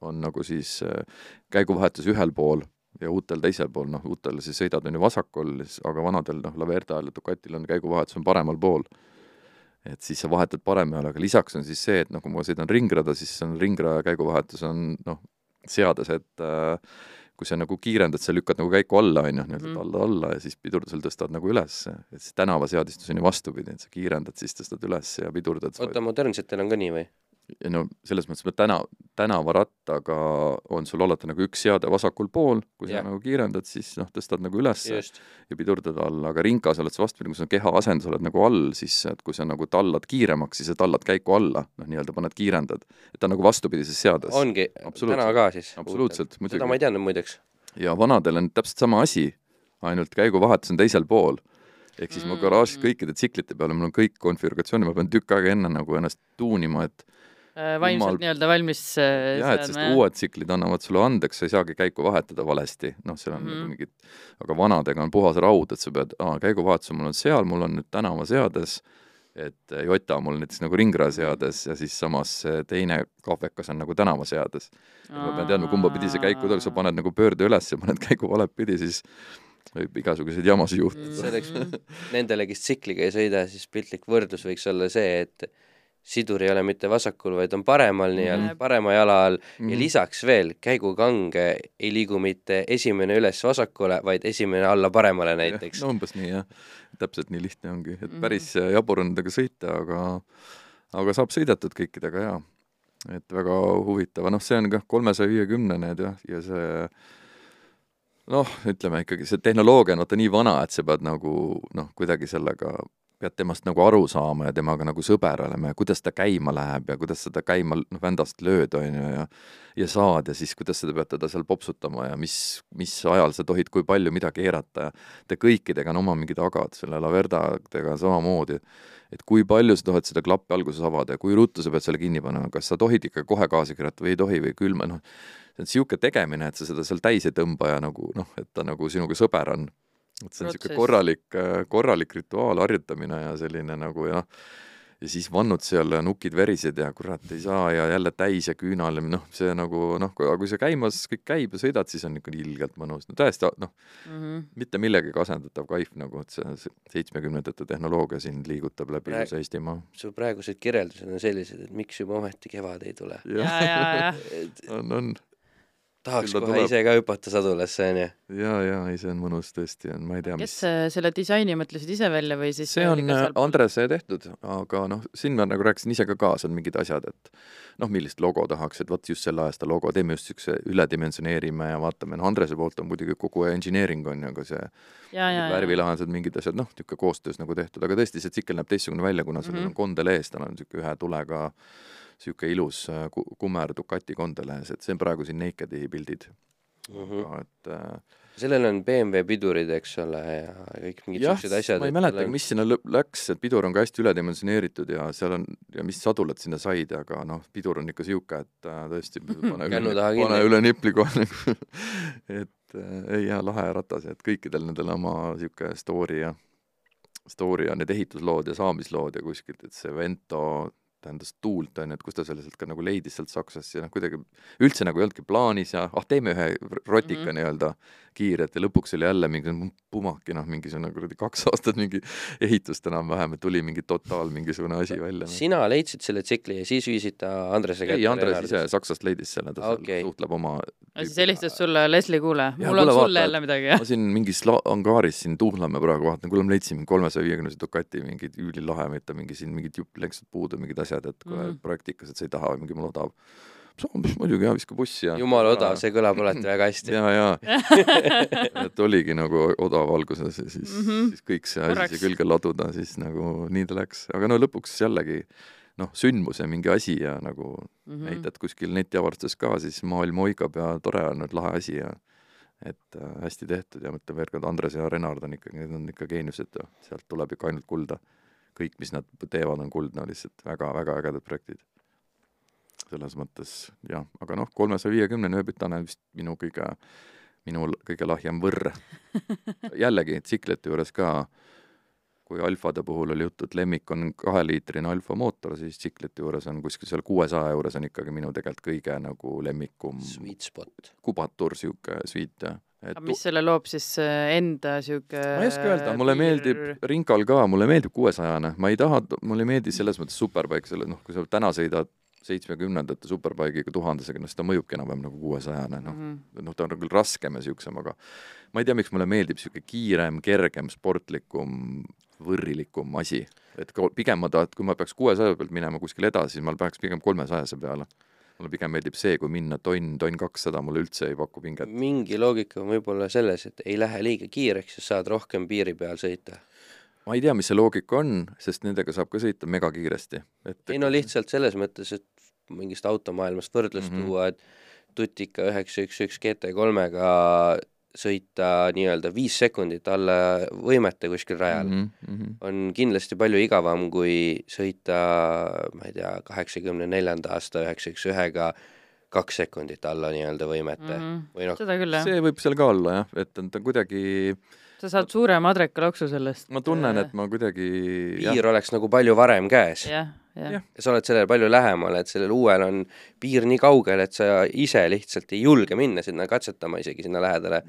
on nagu siis äh, käiguvahetus ühel pool ja uutel teisel pool, noh, uutel siis sõidad on ju vasakul, aga vanadel noh, Laverdal ja Ducatil on käiguvahetus on paremal pool. et siis sa vahetad paremale, aga lisaks on siis see, et noh, kui ma sõidan ringrada, siis on ringraja käiguvahetus on noh, seades, et äh, kui sa nagu kiirendad, sa lükkad nagu käiku alla, on ju, nii-öelda mm. alla-alla ja siis pidurdusel tõstad nagu üles. et see tänavaseadistus on ju vastupidi, et sa kiirendad, siis tõstad üles ja pidurdad. oota, modernsetel on ka nii või? No selles mõttes, et täna, tänavarattaga on sul alati nagu üks seade vasakul pool, kui ja. sa nagu kiirendad, siis noh, tõstad nagu üles ja pidurdad alla, aga rinkas oled sa vastupidi, kui sa keha asendus oled nagu all, siis et kui sa nagu tallad kiiremaks, siis sa tallad käiku alla, noh, nii-öelda paned kiirendad. et ta on nagu vastupidises seades. ongi, täna ka siis? absoluutselt, muidugi. seda ma ei teadnud muideks. ja vanadel on täpselt sama asi, ainult käiguvahetus on teisel pool ehk siis mm. mu garaažis kõikide tsiklite peale, mul on kõik konfiguratsioonid, ma pean tükk aega enne nagu ennast tuunima, et vaimselt Jumal... nii-öelda valmis äh, jah, et sest uued tsiklid annavad sulle andeks, sa ei saagi käiku vahetada valesti, noh, seal on mm -hmm. mingid, aga vanadega on puhas raud, et sa pead, aa, käiguvahetus mul on seal, mul on nüüd tänavaseades, et Jota mul näiteks nagu ringraseades ja siis samas teine kahvekas on nagu tänavaseades. ma pean teadma, kumba pidi see käiku tuleb, sa paned nagu pöörde üles ja paned käigu valet pidi, siis võib igasuguseid jamasid juhtuda mm. selleks nendele, kes tsikliga ei sõida, siis piltlik võrdlus võiks olla see, et sidur ei ole mitte vasakul, vaid on paremal nii-öelda Mhm. parema jala all mm -hmm. ja Mhm. lisaks veel käigukange ei liigu mitte esimene üles vasakule, vaid esimene alla paremale näiteks. no umbes nii jah, täpselt nii lihtne ongi, et Mhm. päris äh, jabur on nendega sõita, aga aga saab sõidetud kõikidega jaa. et väga huvitav, noh, see on kah kolmesaja viiekümne need jah, ja see noh, ütleme ikkagi see tehnoloogia on vaata nii vana, et sa pead nagu noh, kuidagi sellega pead temast nagu aru saama ja temaga nagu sõber olema ja kuidas ta käima läheb ja kuidas seda käima noh, vändast lööd, on ju, ja ja saad ja siis kuidas sa pead teda seal popsutama ja mis, mis ajal sa tohid kui palju mida keerata ja te kõikidega on oma mingid agad, selle Laverdadega samamoodi, et kui palju sa tohid seda klappi alguses avada ja kui ruttu sa pead selle kinni panema, kas sa tohid ikka kohe gaasi keerata või ei tohi või külma, noh, see on niisugune tegemine, et sa seda seal täis ei tõmba ja nagu noh, et ta nagu sinuga sõber on. Et see on niisugune korralik, korralik rituaal, harjutamine ja selline nagu ja noh, ja siis vannud seal ja nukid verised ja kurat, ei saa ja jälle täis ja küünal ja noh, see nagu noh, aga kui see käimas kõik käib ja sõidad, siis on ikka ilgelt mõnus, no täiesti noh, Mhm. mitte millegagi asendatav kaif nagu, et see seitsmekümnendate tehnoloogia siin liigutab läbi Praeg- Eestimaa. su praegused kirjeldused on sellised, et miks juba ometi kevad ei tule. ja, ja, ja on, on tahaks kohe tuleb. ise ka hüpata sadulasse, onju. ja, ja ei, see on mõnus tõesti, on, ma ei tea, kes mis äh, selle disaini mõtlesid ise välja või siis see on äh, Andrese tehtud, aga noh, siin ma nagu rääkisin ise ka kaasa, on mingid asjad, et noh, millist logo tahaks, et vot just selle aasta logo, teeme just niisuguse üledimensioneerime ja vaatame, noh, Andrese poolt on muidugi kogu engineering on ju, aga see ja, ja, ja. värvilahendused, mingid asjad, noh, niisugune koostöös nagu tehtud, aga tõesti, see tsikkel näeb teistsugune välja, kuna sellel Mhm. on kondel ees, tal on niisugune ühe tulega niisugune ilus äh, ku- kummer Ducati kondel ees, et see on praegu siin Nakedi pildid Mm -hmm. aga et äh, sellel on BMW pidurid, eks ole, ja kõik mingid siuksed asjad. ma ei mäletagi, mis sinna läks, et pidur on ka hästi üledimensioneeritud ja seal on, ja mis sadulad sinna said, aga noh, pidur on ikka niisugune, et äh, tõesti, pane üle, pane üle nipli kohe nagu et äh, ei jaa, lahe ratas, et kõikidel nendel oma niisugune story ja story ja need ehituslood ja saamislood ja kuskilt, et see Vento tähendas tuult, on ju, et kus ta selle sealt ka nagu leidis sealt Saksast ja noh, kuidagi üldse nagu ei olnudki plaanis ja ah, teeme ühe rotika mm. -hmm. nii-öelda kiirelt ja lõpuks oli jälle mingi pumaki, noh, mingisugune kuradi kaks aastat mingi ehitust enam-vähem, et tuli mingi totaal mingisugune asi välja. sina leidsid selle tsikli ja siis viisid ta Andrese ei, Andres ise Saksast leidis selle, ta Okei. okay. suhtleb oma ja siis helistas sulle Leslie, kuule, mul on sulle jälle midagi, jah? ma siin mingis angaaris siin tuhlame praegu, vaatan, kuule ma leidsin kolmesaja viiekümnese Ducati mingid üülilahe, mitte mingi siin mingid jupp läksid puudu, mingid asjad, et kohe mm. praktikas, et sa ei taha, mingi mul odav. muidugi jaa, viska bussi ja jumala odav, see kõlab alati väga hästi. ja, ja et oligi nagu odav alguses ja siis mm. -hmm. siis kõik see asi siia külge laduda, siis nagu nii ta läks, aga no lõpuks jällegi noh, sündmus ja mingi asi ja nagu mm. -hmm. näitad kuskil netiavastustes ka, siis maailm oigab ja tore on, et lahe asi ja et äh, hästi tehtud ja mõtlen veel kord, Andres ja Renard on ikkagi, need on ikka geeniused ja sealt tuleb ikka ainult kulda. Kõik, mis nad teevad, on kuldne, lihtsalt väga-väga ägedad projektid. selles mõttes jah, aga noh, kolmesaja viiekümnene ööbitane on vist minu kõige, minu kõige lahjem võrr. jällegi tsiklite juures ka, kui alfade puhul oli juttu, et lemmik on kaheliitrine alfa mootor, siis tsiklite juures on kuskil seal kuuesaja juures on ikkagi minu tegelikult kõige nagu lemmikum Sweet spot. kubatur, niisugune sweet ja et aga mis selle loob siis äh, enda sihuke ma ei oska öelda, mulle meeldib Rinkal ka, mulle meeldib kuuesajane, ma ei taha, mulle ei meeldi selles mõttes superbike, selle noh, kui sa täna sõidad seitsmekümnendate superbike'iga tuhandesega, noh siis ta mõjubki enam-vähem nagu kuuesajane, noh Mhm. noh, ta on küll raskem ja niisugusem, aga ma ei tea, miks mulle meeldib niisugune kiirem, kergem, sportlikum, võrrilikum asi. et pigem ma tahan, et kui ma peaks kuuesaja pealt minema kuskile edasi, siis ma läheks pigem kolmesajase peale. Mulle pigem meeldib see, kui minna tonn, tonn kakssada, mulle üldse ei paku pinget. mingi loogika on võib-olla selles, et ei lähe liiga kiireks ja saad rohkem piiri peal sõita. ma ei tea, mis see loogika on, sest nendega saab ka sõita megakiiresti. et ei no lihtsalt selles mõttes, et mingist automaailmast võrdlust mm. -hmm. tuua, et Tutika üheksa üks üks GT3-ga sõita nii-öelda viis sekundit alla võimete kuskil rajal mm mm. -hmm. on kindlasti palju igavam, kui sõita, ma ei tea, kaheksakümne neljanda aasta üheksa üks ühega kaks sekundit alla nii-öelda võimete mm -hmm. või noh, seda küll, jah. see võib seal ka olla jah, et on ta kuidagi sa saad suure madrekaloksu sellest. ma tunnen, et ma kuidagi piir jah. oleks nagu palju varem käes. jah, jah. ja sa oled sellele palju lähemal, et sellel uuel on piir nii kaugel, et sa ise lihtsalt ei julge minna sinna katsetama isegi sinna lähedale.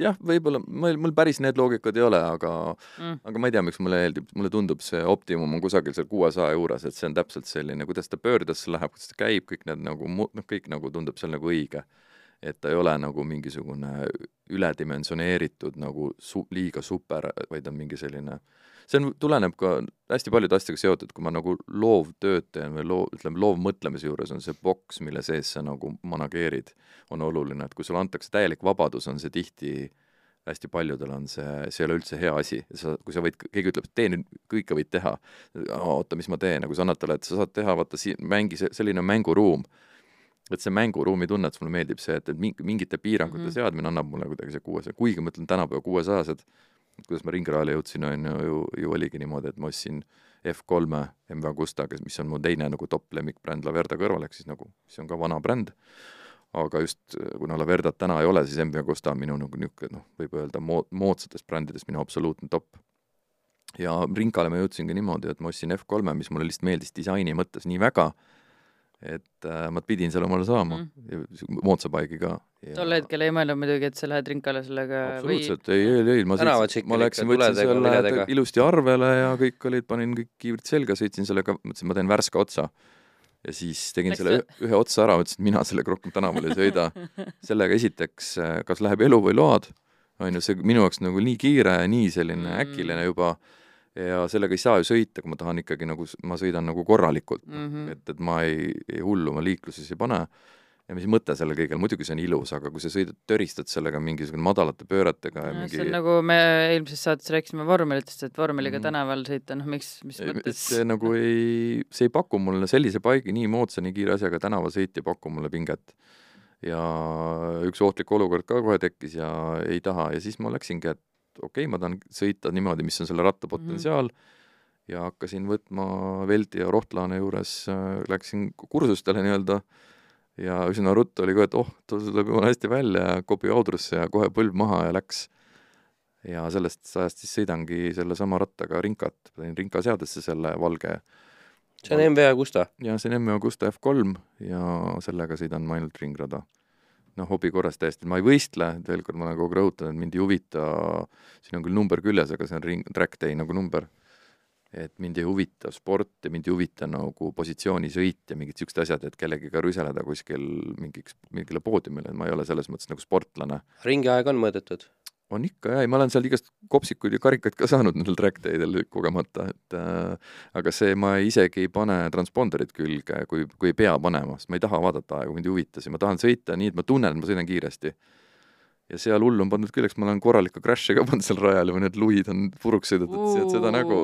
jah, võib-olla mul, mul päris need loogikad ei ole, aga mm. aga ma ei tea, miks mulle meeldib, mulle tundub see optimum on kusagil seal kuuesaja juures, et see on täpselt selline, kuidas ta pöördesse läheb, kuidas ta käib, kõik need nagu, noh, kõik nagu tundub seal nagu õige et ta ei ole nagu mingisugune üledimensioneeritud nagu su-, liiga super, vaid on mingi selline, see on, tuleneb ka hästi paljude asjadega seotud, kui ma nagu loovtööd teen või loo-, ütleme, loovmõtlemise juures on see boks, mille sees sa nagu manageerid, on oluline, et kui sulle antakse täielik vabadus, on see tihti hästi paljudel on see, see ei ole üldse hea asi, sa, kui sa võid, keegi ütleb, tee nüüd, kõike võid teha, oota, mis ma teen, nagu sa annad talle, et sa saad teha, vaata, siin mängi, selline mänguruum. Et see mänguruumi tunnetus mulle meeldib see, et, et mingite piirangute mm -hmm. seadmine annab mulle kuidagi see kuuesaja, kuigi ma ütlen tänapäeva kuuesajased, kuidas ma ringrajale jõudsin, on ju, ju, ju oligi niimoodi, et ma ostsin F3-e MV Agusta, kes, mis on mu teine nagu top lemmikbränd Laverda kõrval, ehk siis nagu, mis on ka vana bränd, aga just kuna Laverdat täna ei ole, siis MV Agusta on minu nagu niisugune noh, võib öelda mood-, moodsatest brändidest minu absoluutne top. ja Rinkale ma jõudsingi niimoodi, et ma ostsin F3-e, mis mulle lihtsalt meeldis disaini mõttes nii väga, et äh, ma pidin selle omale saama mm., moodsa paigiga ja.... tol hetkel ei mõelnud muidugi, et sa lähed rinkale sellega absoluutselt või..., ei, ei, ei, ma sõitsin, ma läksin, võtsin selle ilusti arvele ja kõik olid, panin kõik kiivrid selga, sõitsin sellega, mõtlesin, ma teen värske otsa. ja siis tegin Läks selle ühe, ühe otsa ära, mõtlesin, et mina sellega rohkem tänaval ei sõida. sellega esiteks, äh, kas läheb elu või load, on ju, see minu jaoks nagu nii kiire, nii selline mm. äkiline juba ja sellega ei saa ju sõita, kui ma tahan ikkagi nagu, ma sõidan nagu korralikult mm, -hmm. et, et ma ei, ei hullu ma liikluses ei pane ja mis mõte sellel kõigel, muidugi see on ilus, aga kui sa sõidad, töristad sellega mingisugune madalate pööretega ja, ja mingi see on nagu me eelmises saates rääkisime vormelitest, et vormeliga mm. tänaval sõita, noh miks, mis mõttes see nagu ei, see ei paku mulle sellise paigi, nii moodsa, nii kiire asjaga tänavasõit ei paku mulle pinget. ja üks ohtlik olukord ka kohe tekkis ja ei taha ja siis ma läksingi, et okei okay,, ma tahan sõita niimoodi, mis on selle ratta potentsiaal mm, -hmm. ja hakkasin võtma Veldi ja Rohtlaane juures äh,, läksin kursustele nii-öelda ja üsna ruttu oli ka, et oh, tuleb jumala hästi välja ja kobi audrusse ja kohe põlv maha ja läks. ja sellest ajast siis sõidangi sellesama rattaga rinkat, panin rinkaseadesse selle valge see on MV Agusta? jah, see on MV Agusta F3 ja sellega sõidan ma ainult ringrada noh, hobi korras täiesti, ma ei võistle, veel kord ma olen kogu aeg rõhutanud, mind ei huvita, siin on küll number küljes, aga see on ring, track day nagu number, et mind ei huvita sport ja mind ei huvita nagu positsioonisõit ja mingid niisugused asjad, et kellegiga rüseleda kuskil mingiks, mingile poodiumile, et ma ei ole selles mõttes nagu sportlane. ringiaeg on mõõdetud? On ikka jaa, ei ma olen seal igast kopsikuid ja karikaid ka saanud nendel track day'del kogemata, et äh, aga see, ma isegi ei pane transponderit külge, kui, kui ei pea panema, sest ma ei taha vaadata aegu, mind ei huvita see, ma tahan sõita nii, et ma tunnen, et ma sõidan kiiresti. ja seal hull on pandud küll, eks ma olen korralikke crash'e ka pannud seal rajal või need luid on puruks sõidetud, et seda nägu,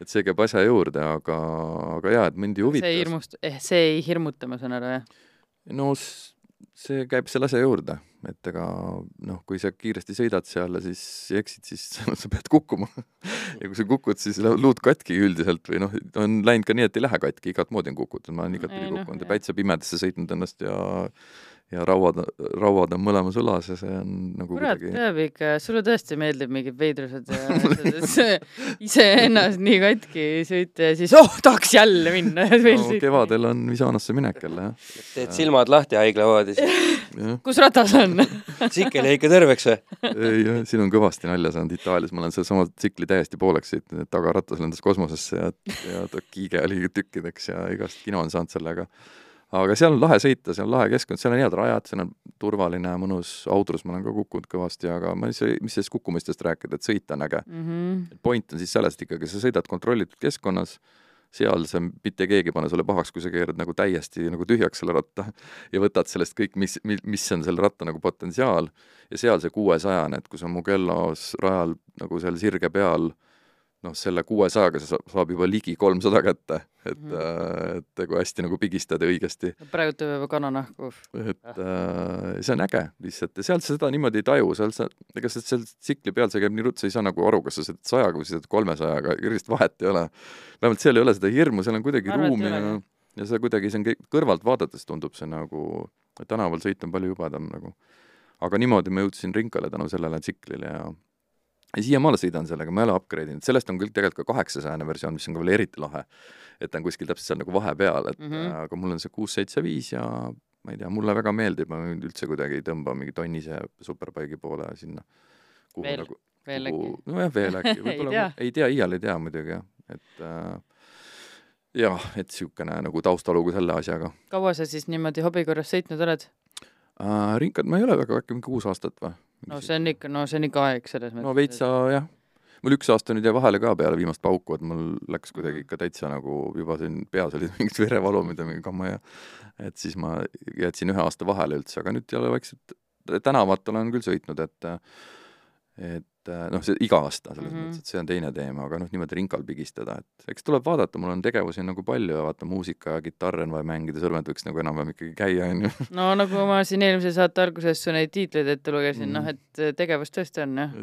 et see käib asja juurde, aga, aga jaa, et mind ei huvita. see ei hirmust-, eh, see ei hirmuta, ma saan aru, jah? no see käib selle asja juurde, et ega noh, kui sa kiiresti sõidad seal ja siis eksid, siis sa pead kukkuma. Ja kui sa kukud, siis luud katki üldiselt või noh, on läinud ka nii, et ei lähe katki, igat moodi on kukutud, ma olen igatpidi kukkunud ja päitse pimedasse sõitnud ennast ja ja rauad, rauad on mõlemas õlas ja see on nagu kurat kuidagi..., peab ikka, sulle tõesti meeldib mingid veidrused ja asjad, iseennast nii katki sõita ja siis oh, tahaks jälle minna ja veel no, sõita. kevadel on Visanasse minek jälle, jah. teed silmad lahti haiglavoodis kus ratas on tsikkel jäi ikka terveks või? ei jah, siin on kõvasti nalja saanud Itaalias, ma olen sedasama tsikli täiesti pooleks sõitnud, et tagaratas lendas kosmosesse ja, ja ta kiige oli tükkideks ja igast kino on saanud sellega aga seal on lahe sõita, seal on lahe keskkond, seal on head rajad, seal on turvaline, mõnus, Audrus ma olen ka kukkunud kõvasti, aga ma ei saa, mis sellest kukkumistest rääkida, et sõita on äge mm. -hmm. point on siis selles, et ikkagi sa sõidad kontrollitud keskkonnas, seal sa, mitte keegi ei pane sulle pahaks, kui sa keerad nagu täiesti nagu tühjaks selle ratta ja võtad sellest kõik, mis, mis on selle ratta nagu potentsiaal. ja seal see kuuesajane, et kui sa Mugellos rajal nagu seal sirge peal noh, selle kuuesajaga sa saab juba ligi kolmsada kätte, et mm, -hmm. et kui hästi nagu pigistada õigesti. praegu tuleb juba kananahku. et äh, see on äge lihtsalt ja seal sa seda niimoodi ei taju, seal sa, ega sa seal tsikli peal, see käib nii ruttu, sa ei saa nagu aru, kas sa sõidad sajaga või sa sõidad kolmesajaga, erilist vahet ei ole. vähemalt seal ei ole seda hirmu, seal on kuidagi ruumi ja, ja see kuidagi, see on kõrvalt vaadates tundub see nagu, tänaval sõit on palju jubedam nagu. aga niimoodi ma jõudsin Rinkale tänu sellele tsiklile ja ja siiamaale sõidan sellega, ma ei ole upgrade inud, sellest on küll tegelikult ka kaheksasajane versioon, mis on ka veel eriti lahe. et ta on kuskil täpselt seal nagu vahepeal, et mm -hmm. aga mul on see kuus, seitse, viis ja ma ei tea, mulle väga meeldib, ma üldse kuidagi ei tõmba mingi tonnise superbike'i poole sinna. veel nagu,, veel äkki? nojah, veel äkki, võib-olla ei tea, iial ei tea muidugi jah, et äh, jah, et niisugune nagu taustalugu selle asjaga. kaua sa siis niimoodi hobi korras sõitnud oled äh,? ringkond, ma ei ole väga, äkki mingi kuus aastat või? no see on ikka, no see on ikka aeg selles mõttes. no veitsa jah, mul üks aasta nüüd jäi vahele ka peale viimast pauku, et mul läks kuidagi ikka täitsa nagu juba siin peas olid mingid verevalumid ja mingi kamma ja et siis ma jätsin ühe aasta vahele üldse, aga nüüd jälle vaikselt tänavat olen küll sõitnud, et et noh, see iga aasta selles mm -hmm. mõttes, et see on teine teema, aga noh, niimoodi rinkal pigistada, et eks tuleb vaadata, mul on tegevusi nagu palju ja vaata, muusika ja kitarr on vaja mängida, sõrmed võiks nagu enam-vähem ikkagi käia, on ju. no nagu ma siin eelmise saate alguses su neid tiitleid ette lugesin mm, -hmm. noh, et äh, tegevust tõesti on jah,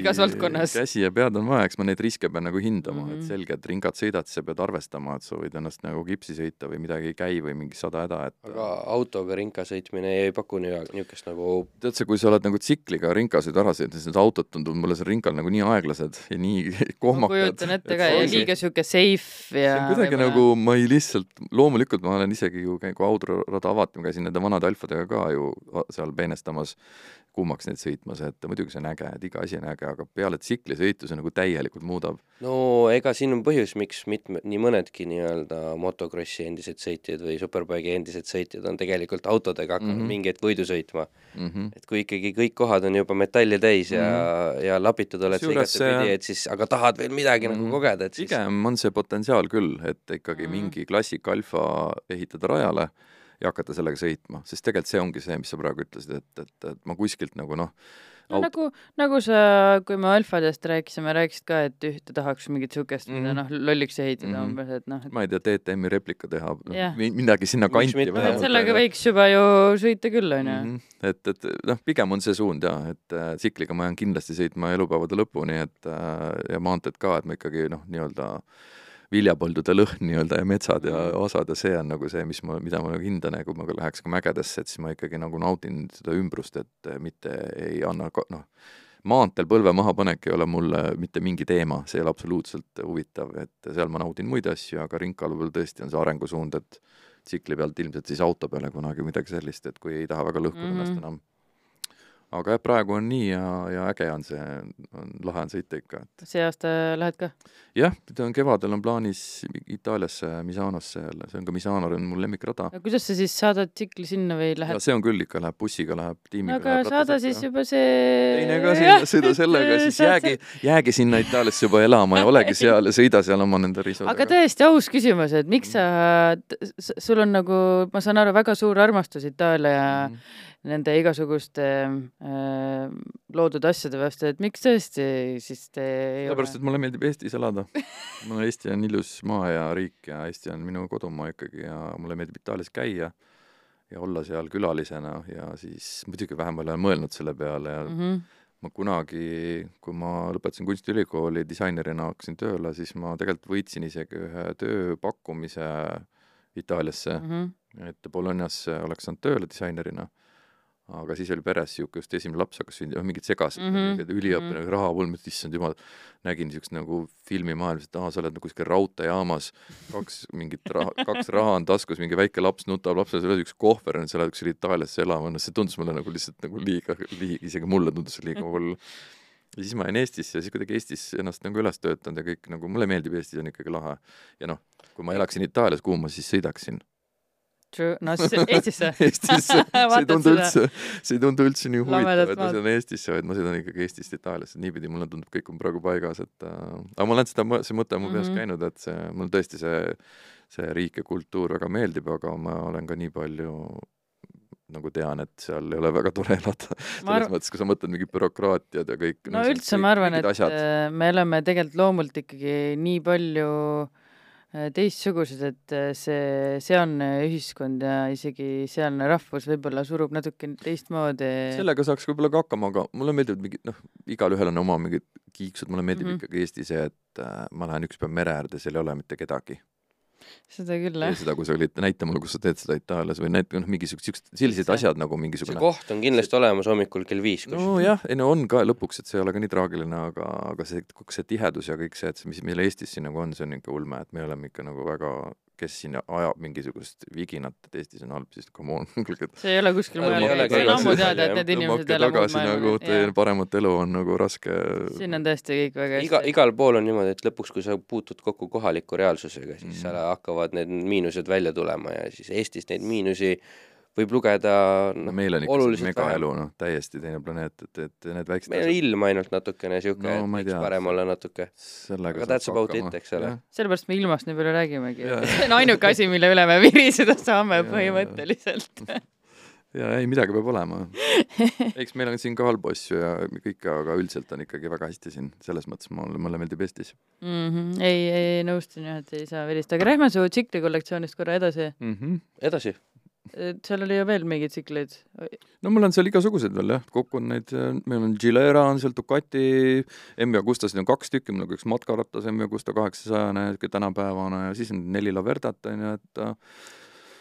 igas valdkonnas. käsi ja pead on vaja, eks ma neid riske pean nagu hindama mm, -hmm. et mhm. selge, et ringad sõidad, siis sa pead arvestama, et sa võid ennast nagu kipsi sõita või midagi ei käi või mingi sada häda, et aga autoga rinka sõitmine ei paku niisugust nagu tead sa, kui sa oled nagu tsikliga rinkasid ära sõitnud, siis need autod tunduvad mulle seal rinkal nagu nii aeglased ja nii kohmakad. ma kujutan ette ka ja liiga sihuke safe ja. kuidagi nagu ma ei lihtsalt, loomulikult ma olen isegi ju, kui autorada avati, ma käisin nende vanade alfadega ka ju seal peenestamas kuumaks neid sõitmas, et muidugi see on äge, et iga asi on äge, aga peale tsiklisõitu see nagu täielikult muudab. no ega siin on põhjus, miks mitme, nii mõnedki nii-öelda motokrossi endised sõitjad või superbike'i endised sõitjad on tegelikult autodega hakanud mm -hmm. mingi hetk võidu sõitma mm. -hmm. et kui ikkagi kõik kohad on juba metalli täis ja mm, -hmm. ja lapitud oled sa igatepidi, et siis, aga tahad veel midagi mm -hmm. nagu mhm. kogeda, et siis pigem on see potentsiaal küll, et ikkagi mm -hmm. mingi klassik alfa ehitada rajale ja hakata sellega sõitma, sest tegelikult see ongi see, mis sa praegu ütlesid, et, et, et ma kuskilt nagu noh, no nagu, nagu sa, kui me alfadest rääkisime, rääkisid ka, et ühte tahaks mingit niisugust mm, -hmm. mhm. noh, lolliks ehitada mm -hmm. umbes, et noh et.... ma ei tea, DTM-i replika teha no,, midagi sinna kanti vähemalt. sellega võiks juba ju sõita küll, on ju. Mhm. et, et noh, pigem on see suund jaa, et äh, tsikliga ma jään kindlasti sõitma elupäevade lõpuni, et äh, ja maanteed ka, et ma ikkagi noh, nii-öelda äh, viljapõldude lõhn nii-öelda ja metsad ja osad ja see on nagu see, mis ma, mida ma nagu hindan ja kui ma läheks ka mägedesse, et siis ma ikkagi nagu naudin seda ümbrust, et mitte ei anna noh, maanteel põlve mahapanek ei ole mulle mitte mingi teema, see ei ole absoluutselt huvitav, et seal ma naudin muid asju, aga ringkalu peal tõesti on see arengusuund, et tsikli pealt ilmselt siis auto peale kunagi midagi sellist, et kui ei taha väga lõhkuda ennast mm -hmm. enam aga jah, praegu on nii ja, ja äge on see, on lahe on sõita ikka, et. see aasta lähed ka? jah, kevadel on plaanis Itaaliasse, Misanosse jälle, see on ka Misano on mul lemmikrada. kuidas sa siis saadad tsikli sinna või lähed? see on küll ikka, läheb bussiga, läheb tiimiga. aga läheb saada siis juba see. teine ka sinna, sõida sellega, siis jäägi, jäägi sinna Itaaliasse juba elama ja olegi seal ja sõida seal oma nende riisudega. aga tõesti aus küsimus, et miks sa, sul on nagu, ma saan aru, väga suur armastus Itaalia mm -hmm nende igasuguste äh, loodud asjade vastu, et miks tõesti siis te sellepärast, et mulle meeldib Eestis elada. mulle Eesti on ilus maa ja riik ja Eesti on minu kodumaa ikkagi ja mulle meeldib Itaalias käia ja olla seal külalisena ja siis muidugi vähemal olen mõelnud selle peale ja mm -hmm. ma kunagi, kui ma lõpetasin kunstiülikooli disainerina, hakkasin tööle, siis ma tegelikult võitsin isegi ühe tööpakkumise Itaaliasse mm, -hmm. et Bolognas oleks saanud tööle disainerina aga siis oli peres niisugune, just esimene laps hakkas sündima, mingid segased mm -hmm. üliõpilane mm -hmm., raha polnud, issand jumal, nägin niisugust nagu filmimaailmas, et aa, sa oled nagu kuskil raudteejaamas, kaks mingit raha, kaks raha on taskus, mingi väike laps nutab, lapsel ei ole niisugust kohver, sa lähed kuskile Itaaliasse elama, noh, see tundus mulle nagu lihtsalt nagu liiga, liiga, isegi mulle tundus see liiga hull. ja siis ma jäin Eestisse ja siis kuidagi Eestis ennast nagu üles töötanud ja kõik nagu, mulle meeldib Eestis, on ikkagi lahe. ja noh, kui ma elaksin Itaalias, kuhu ma siis sõidaksin True, no siis Eestisse Eestisse, see ei tundu üldse, see ei tundu üldse nii huvitav, et ma sõidan Eestisse, vaid ma sõidan ikkagi Eestist Itaaliasse, niipidi mulle tundub, kõik on praegu paigas, et äh, aga ma olen seda, see mõte on mu peas mm -hmm. käinud, et see, mulle tõesti see, see riik ja kultuur väga meeldib, aga ma olen ka nii palju nagu tean, et seal ei ole väga tore elada. selles arv... mõttes, kui sa mõtled mingid bürokraatiad ja kõik. no üldse kõik, ma arvan, et asjad. Äh, me oleme tegelikult loomult ikkagi nii palju teistsugused, et äh, see sealne ühiskond ja isegi sealne rahvus võib-olla surub natuke teistmoodi. sellega saaks võib-olla ka hakkama, aga mulle meeldivad mingid noh, igalühel on oma mingid kiiksud, mulle meeldib mm -hmm. ikkagi Eesti see, et äh, ma lähen üks päev mere äärde, seal ei ole mitte kedagi. Seda küll, jah. seda, kui sa olid, näita mulle, kus sa teed seda Itaalias või näita, noh, mingisugused siuksed, sellised See- asjad nagu see mingisugune koht on kindlasti olemas hommikul kell viis, kus nojah, ei no on ka lõpuks, et see ei ole ka nii traagiline, aga, aga see, see tihedus ja kõik see, et see, mis meil Eestis siin nagu on, see on ikka ulme, et me oleme ikka nagu väga, kes siin ajab mingisugust viginat, et Eestis on halb, siis come on, see ei ole kuskil Ei mujal. see on ammu teada, et need inimesed tõmmake ei ole muud tagasi nagu, teie paremat elu on nagu raske. Siin on tõesti kõik väga iga, hästi. igal pool on niimoodi, et lõpuks, kui sa puutud kokku kohaliku reaalsusega, siis Mhm. seal hakkavad need miinused välja tulema ja siis Eestis neid miinusi võib lugeda no noh, meil on ikka oluliselt megaelu, noh, täiesti teine planeet, et, et need väiksed meil on ilm ainult natukene sihuke No et ei võiks parem olla natuke. sellega aga that's about hakkama. it, eks ole. Sellepärast me ilmast nii palju räägimegi see on ainuke asi, mille üle me viriseda saame jaa. põhimõtteliselt. ja ei, midagi peab olema. eks meil on siin ka halbu asju ja kõike, aga üldiselt on ikkagi väga hästi siin, selles mõttes mulle, mulle meeldib Eestis Mhm. ei, ei nõustun jah, et ei saa välistada, aga lähme su tsikli kollektsioonist korra edasi. mm. -hmm. edasi, seal oli ju veel mingeid tsikleid. no mul on seal igasuguseid veel jah, kokku on neid, meil on Gilera on seal Ducati, M Agustasid on kaks tükki, mul on ka üks matkaratas M Agusta kaheksasajane, niisugune tänapäevane ja siis on neli Laverdat on ju, et äh,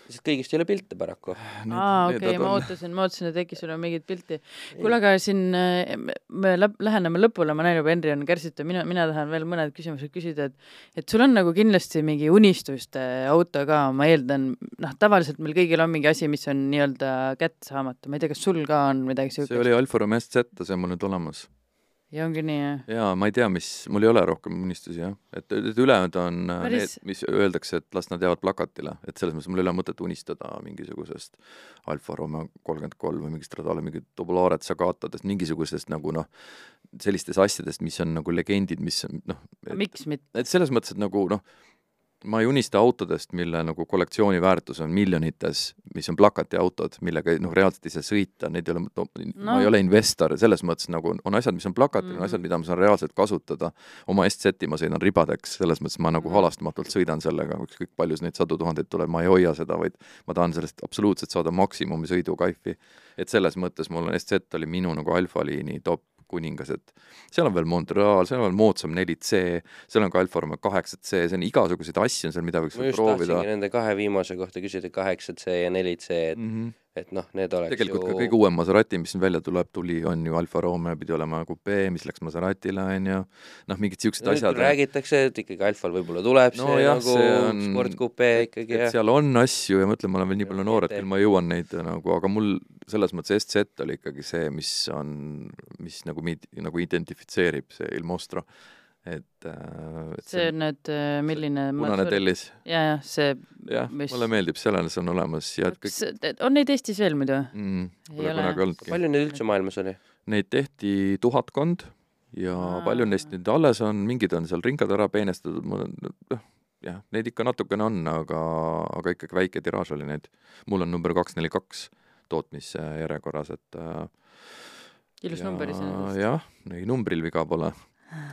lihtsalt kõigist ei ole pilte paraku. aa, okei ma ootasin, ma ootasin, et äkki sul on mingit pilti. kuule, aga siin äh, me läb- läheneme lõpule, ma näen juba, Henri on kärsitu, mina, mina tahan veel mõned küsimused küsida, et et sul on nagu kindlasti mingi unistuste auto ka, ma eeldan, noh, tavaliselt meil kõigil on mingi asi, mis on nii-öelda kättesaamatu, ma ei tea, kas sul ka on midagi see siukest oli Alfa Romeo SZ, see on mul nüüd olemas. Ja ongi nii, jah? jaa, ma ei tea, mis, mul ei ole rohkem unistusi jah, et, et ülejäänud on äh, Päris- need, mis öeldakse, et las nad jäävad plakatile, et selles mõttes mul ei ole mõtet unistada mingisugusest Alfa Romeo kolmkümmend kolm või mingist Radale mingit Tobularet Sagatadest, mingisugustest nagu noh, sellistest asjadest, mis on nagu legendid, mis on noh, miks mitte? et selles mõttes, et nagu noh, ma ei unista autodest, mille nagu kollektsiooni väärtus on miljonites, mis on plakatiautod, millega noh, reaalselt ei saa sõita, neid ei ole no,, ma ei ole investor, selles mõttes nagu on asjad, mis on plakatil mm, -hmm. Mhm. on asjad, mida ma saan reaalselt kasutada. oma SZ-i ma sõidan ribadeks, selles mõttes ma nagu Mhm. halastamatult sõidan sellega, ükskõik palju neid sadu tuhandeid tuleb, ma ei hoia seda, vaid ma tahan sellest absoluutselt saada maksimumi sõidukaifi. et selles mõttes mul on SZ oli minu nagu alfa liini top kuningas, et seal on veel Montreal, seal on veel moodsam 4C, seal on ka Alfa Romeo kaheksa C, see on igasuguseid asju on seal, mida võiks ma just proovida tahtsingi. nende kahe viimase kohta küsida, kaheksa C ja neli C, et Mm -hmm. Et noh, need oleks tegelikult ju ka kõige uuem Maserati, mis siin välja tuleb, tuli, on ju Alfa Romeo pidi olema coupe, mis läks Maseratile, on ju, noh, mingid siuksed nüüd asjad. räägitakse, et ikkagi Alfal võib-olla tuleb No see jah, nagu see on- sportkupe ikkagi seal on asju ja ma ütlen, ma olen veel nii palju noor, et küll ma jõuan neid nagu, aga mul selles mõttes SZ oli ikkagi see, mis on, mis nagu mind nagu identifitseerib, see Il Mostro. et, et see on nüüd, milline punane tellis, ja, jah, see, jah, Mis- mulle meeldib, seal see on olemas ja et kõik on neid Eestis veel muidu? mm,, pole ole. kunagi olnudki. palju neid üldse maailmas oli? Neid tehti tuhatkond ja Aa. palju neist nüüd alles on, mingid on seal ringad ära peenestatud, mul on noh, jah, neid ikka natukene on, aga, aga ikkagi väike tiraaž oli neid. mul on number kaks neli kaks tootmisjärjekorras, et äh, ilus number iseenesest. jah, ei numbril viga pole.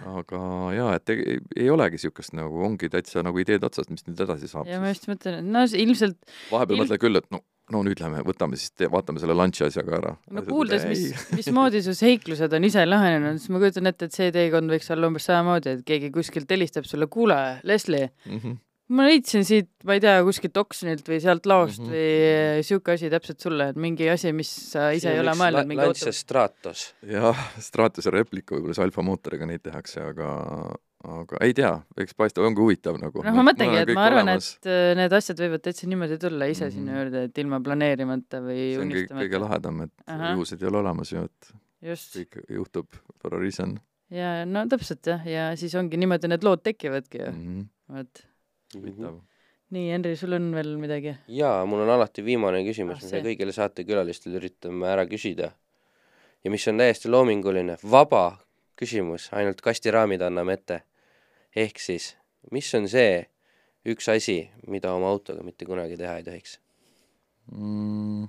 Aga jaa, et ei, ei olegi niisugust nagu, ongi täitsa nagu ideed otsas, mis nüüd edasi saab. ja ma just mõtlen, et no ilmselt, vahepeal ilm- mõtled küll, et no, no nüüd lähme, võtame siis, vaatame selle lunch'i asjaga ära. no kuuldes, mis, mismoodi su seiklused on ise lahenenud, siis ma kujutan ette, et see teekond võiks olla umbes samamoodi, et keegi kuskilt helistab sulle, kuule, Leslie, mm. -hmm. Ma leidsin siit, ma ei tea, kuskilt oksjonilt või sealt laost mm. -hmm. või sihuke asi täpselt sulle, et mingi asi, mis sa ise ei ole mõelnud, mingi Lancia. Stratos. jah, Stratuse replika võib-olla see alfa mootoriga neid tehakse, aga, aga ei tea, eks paistab, ongi huvitav nagu. noh, ma mõtlengi, et ma arvan, et äh, need asjad võivad täitsa niimoodi tulla ise mm -hmm. sinna Mhm. juurde, et ilma planeerimata või see on kõik, kõige unistamata. lahedam, et Ahah. juhuseid ei ole olemas ju, et just, kõik juhtub for a reason ja no täpselt jah, ja siis ongi niimoodi need lood tekivadki ju, mm. -hmm. vot. huvitav. nii, Henri, sul on veel midagi? jaa, mul on alati viimane küsimus Ah,, see. kõigile saatekülalistele üritame ära küsida ja mis on täiesti loominguline, vaba küsimus, ainult kastiraamid anname ette. ehk siis, mis on see üks asi, mida oma autoga mitte kunagi teha ei tohiks? mm.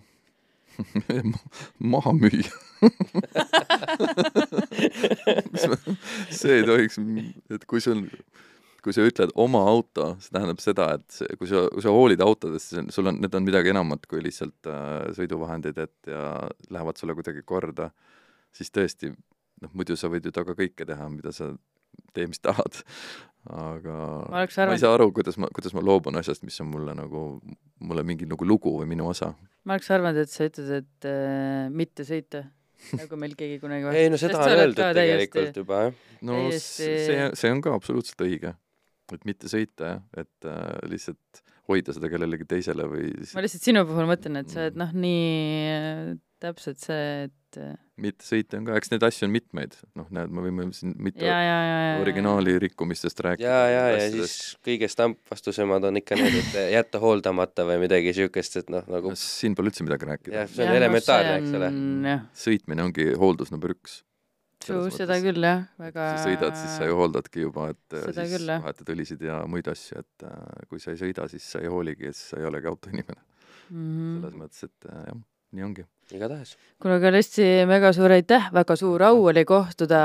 maha müüa see ei tohiks, et kui sul, kui sa ütled oma auto, see tähendab seda, et see, kui sa, kui sa hoolid autodest, see on, sul on, need on midagi enamat kui lihtsalt äh, sõiduvahendid, et ja lähevad sulle kuidagi korda, siis tõesti, noh muidu sa võid ju taga kõike teha, mida sa tee, mis tahad. aga Ma oleks ma ei saa aru, kuidas ma, kuidas ma loobun asjast, mis on mulle nagu, mulle mingi nagu lugu või minu osa. ma oleks arvanud, et sa ütled, et äh, mitte sõita, nagu meil keegi kunagi ei no seda on öeldud tegelikult juba jah. no see, see on ka absoluutselt õige. Et mitte sõita jah, et äh, lihtsalt hoida seda kellelegi teisele või ma lihtsalt sinu puhul mõtlen, et sa oled noh, nii äh, täpselt see, et äh, mitte sõita on ka, eks neid asju on mitmeid, noh näed, me võime siin mitu ja, ja, ja, ja, originaali rikkumistest rääkida. ja, ja, ja siis kõige stampvastusemad on ikka need, et jätta hooldamata või midagi siukest, et noh, nagu no siin pole üldse midagi rääkida jah, see on elementaarne, eks ole. sõitmine ongi hooldus number üks. true, Selles seda küll jah, väga sa sõidad, siis sa ju hooldadki juba, et äh, Seda siis küll, vahetad õlisid ja muid asju, et äh, kui sa ei sõida, siis sa ei hooligi, et sa ei olegi autoinimene. mm selles -hmm. mõttes, et äh, jah, nii ongi. igatahes. kuule, aga Lessi, mega suur aitäh, väga suur au oli kohtuda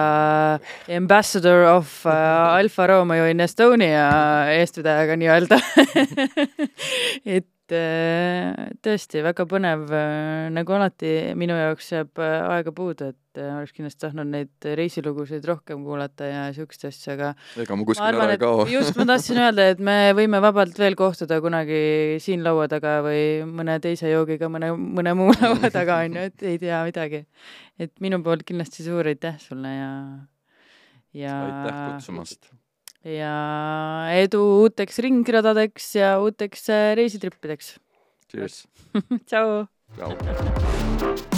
ambassador of uh, Alfa Romeo in Estonia eestvedajaga nii-öelda et äh, tõesti väga põnev, nagu alati minu jaoks jääb aega puudu, et oleks kindlasti tahtnud neid reisilugusid rohkem kuulata ja siukest asja, aga ega ma kuskile ära ei kao. just ma tahtsin öelda, et me võime vabalt veel kohtuda kunagi siin laua taga või mõne teise joogiga mõne, mõne muu laua taga onju, et ei tea midagi. et minu poolt kindlasti suur aitäh sulle ja, ja aitäh kutsumast. ja edu uuteks ringradadeks ja uuteks äh, reisitrippideks. Cheers. tšau. tšau.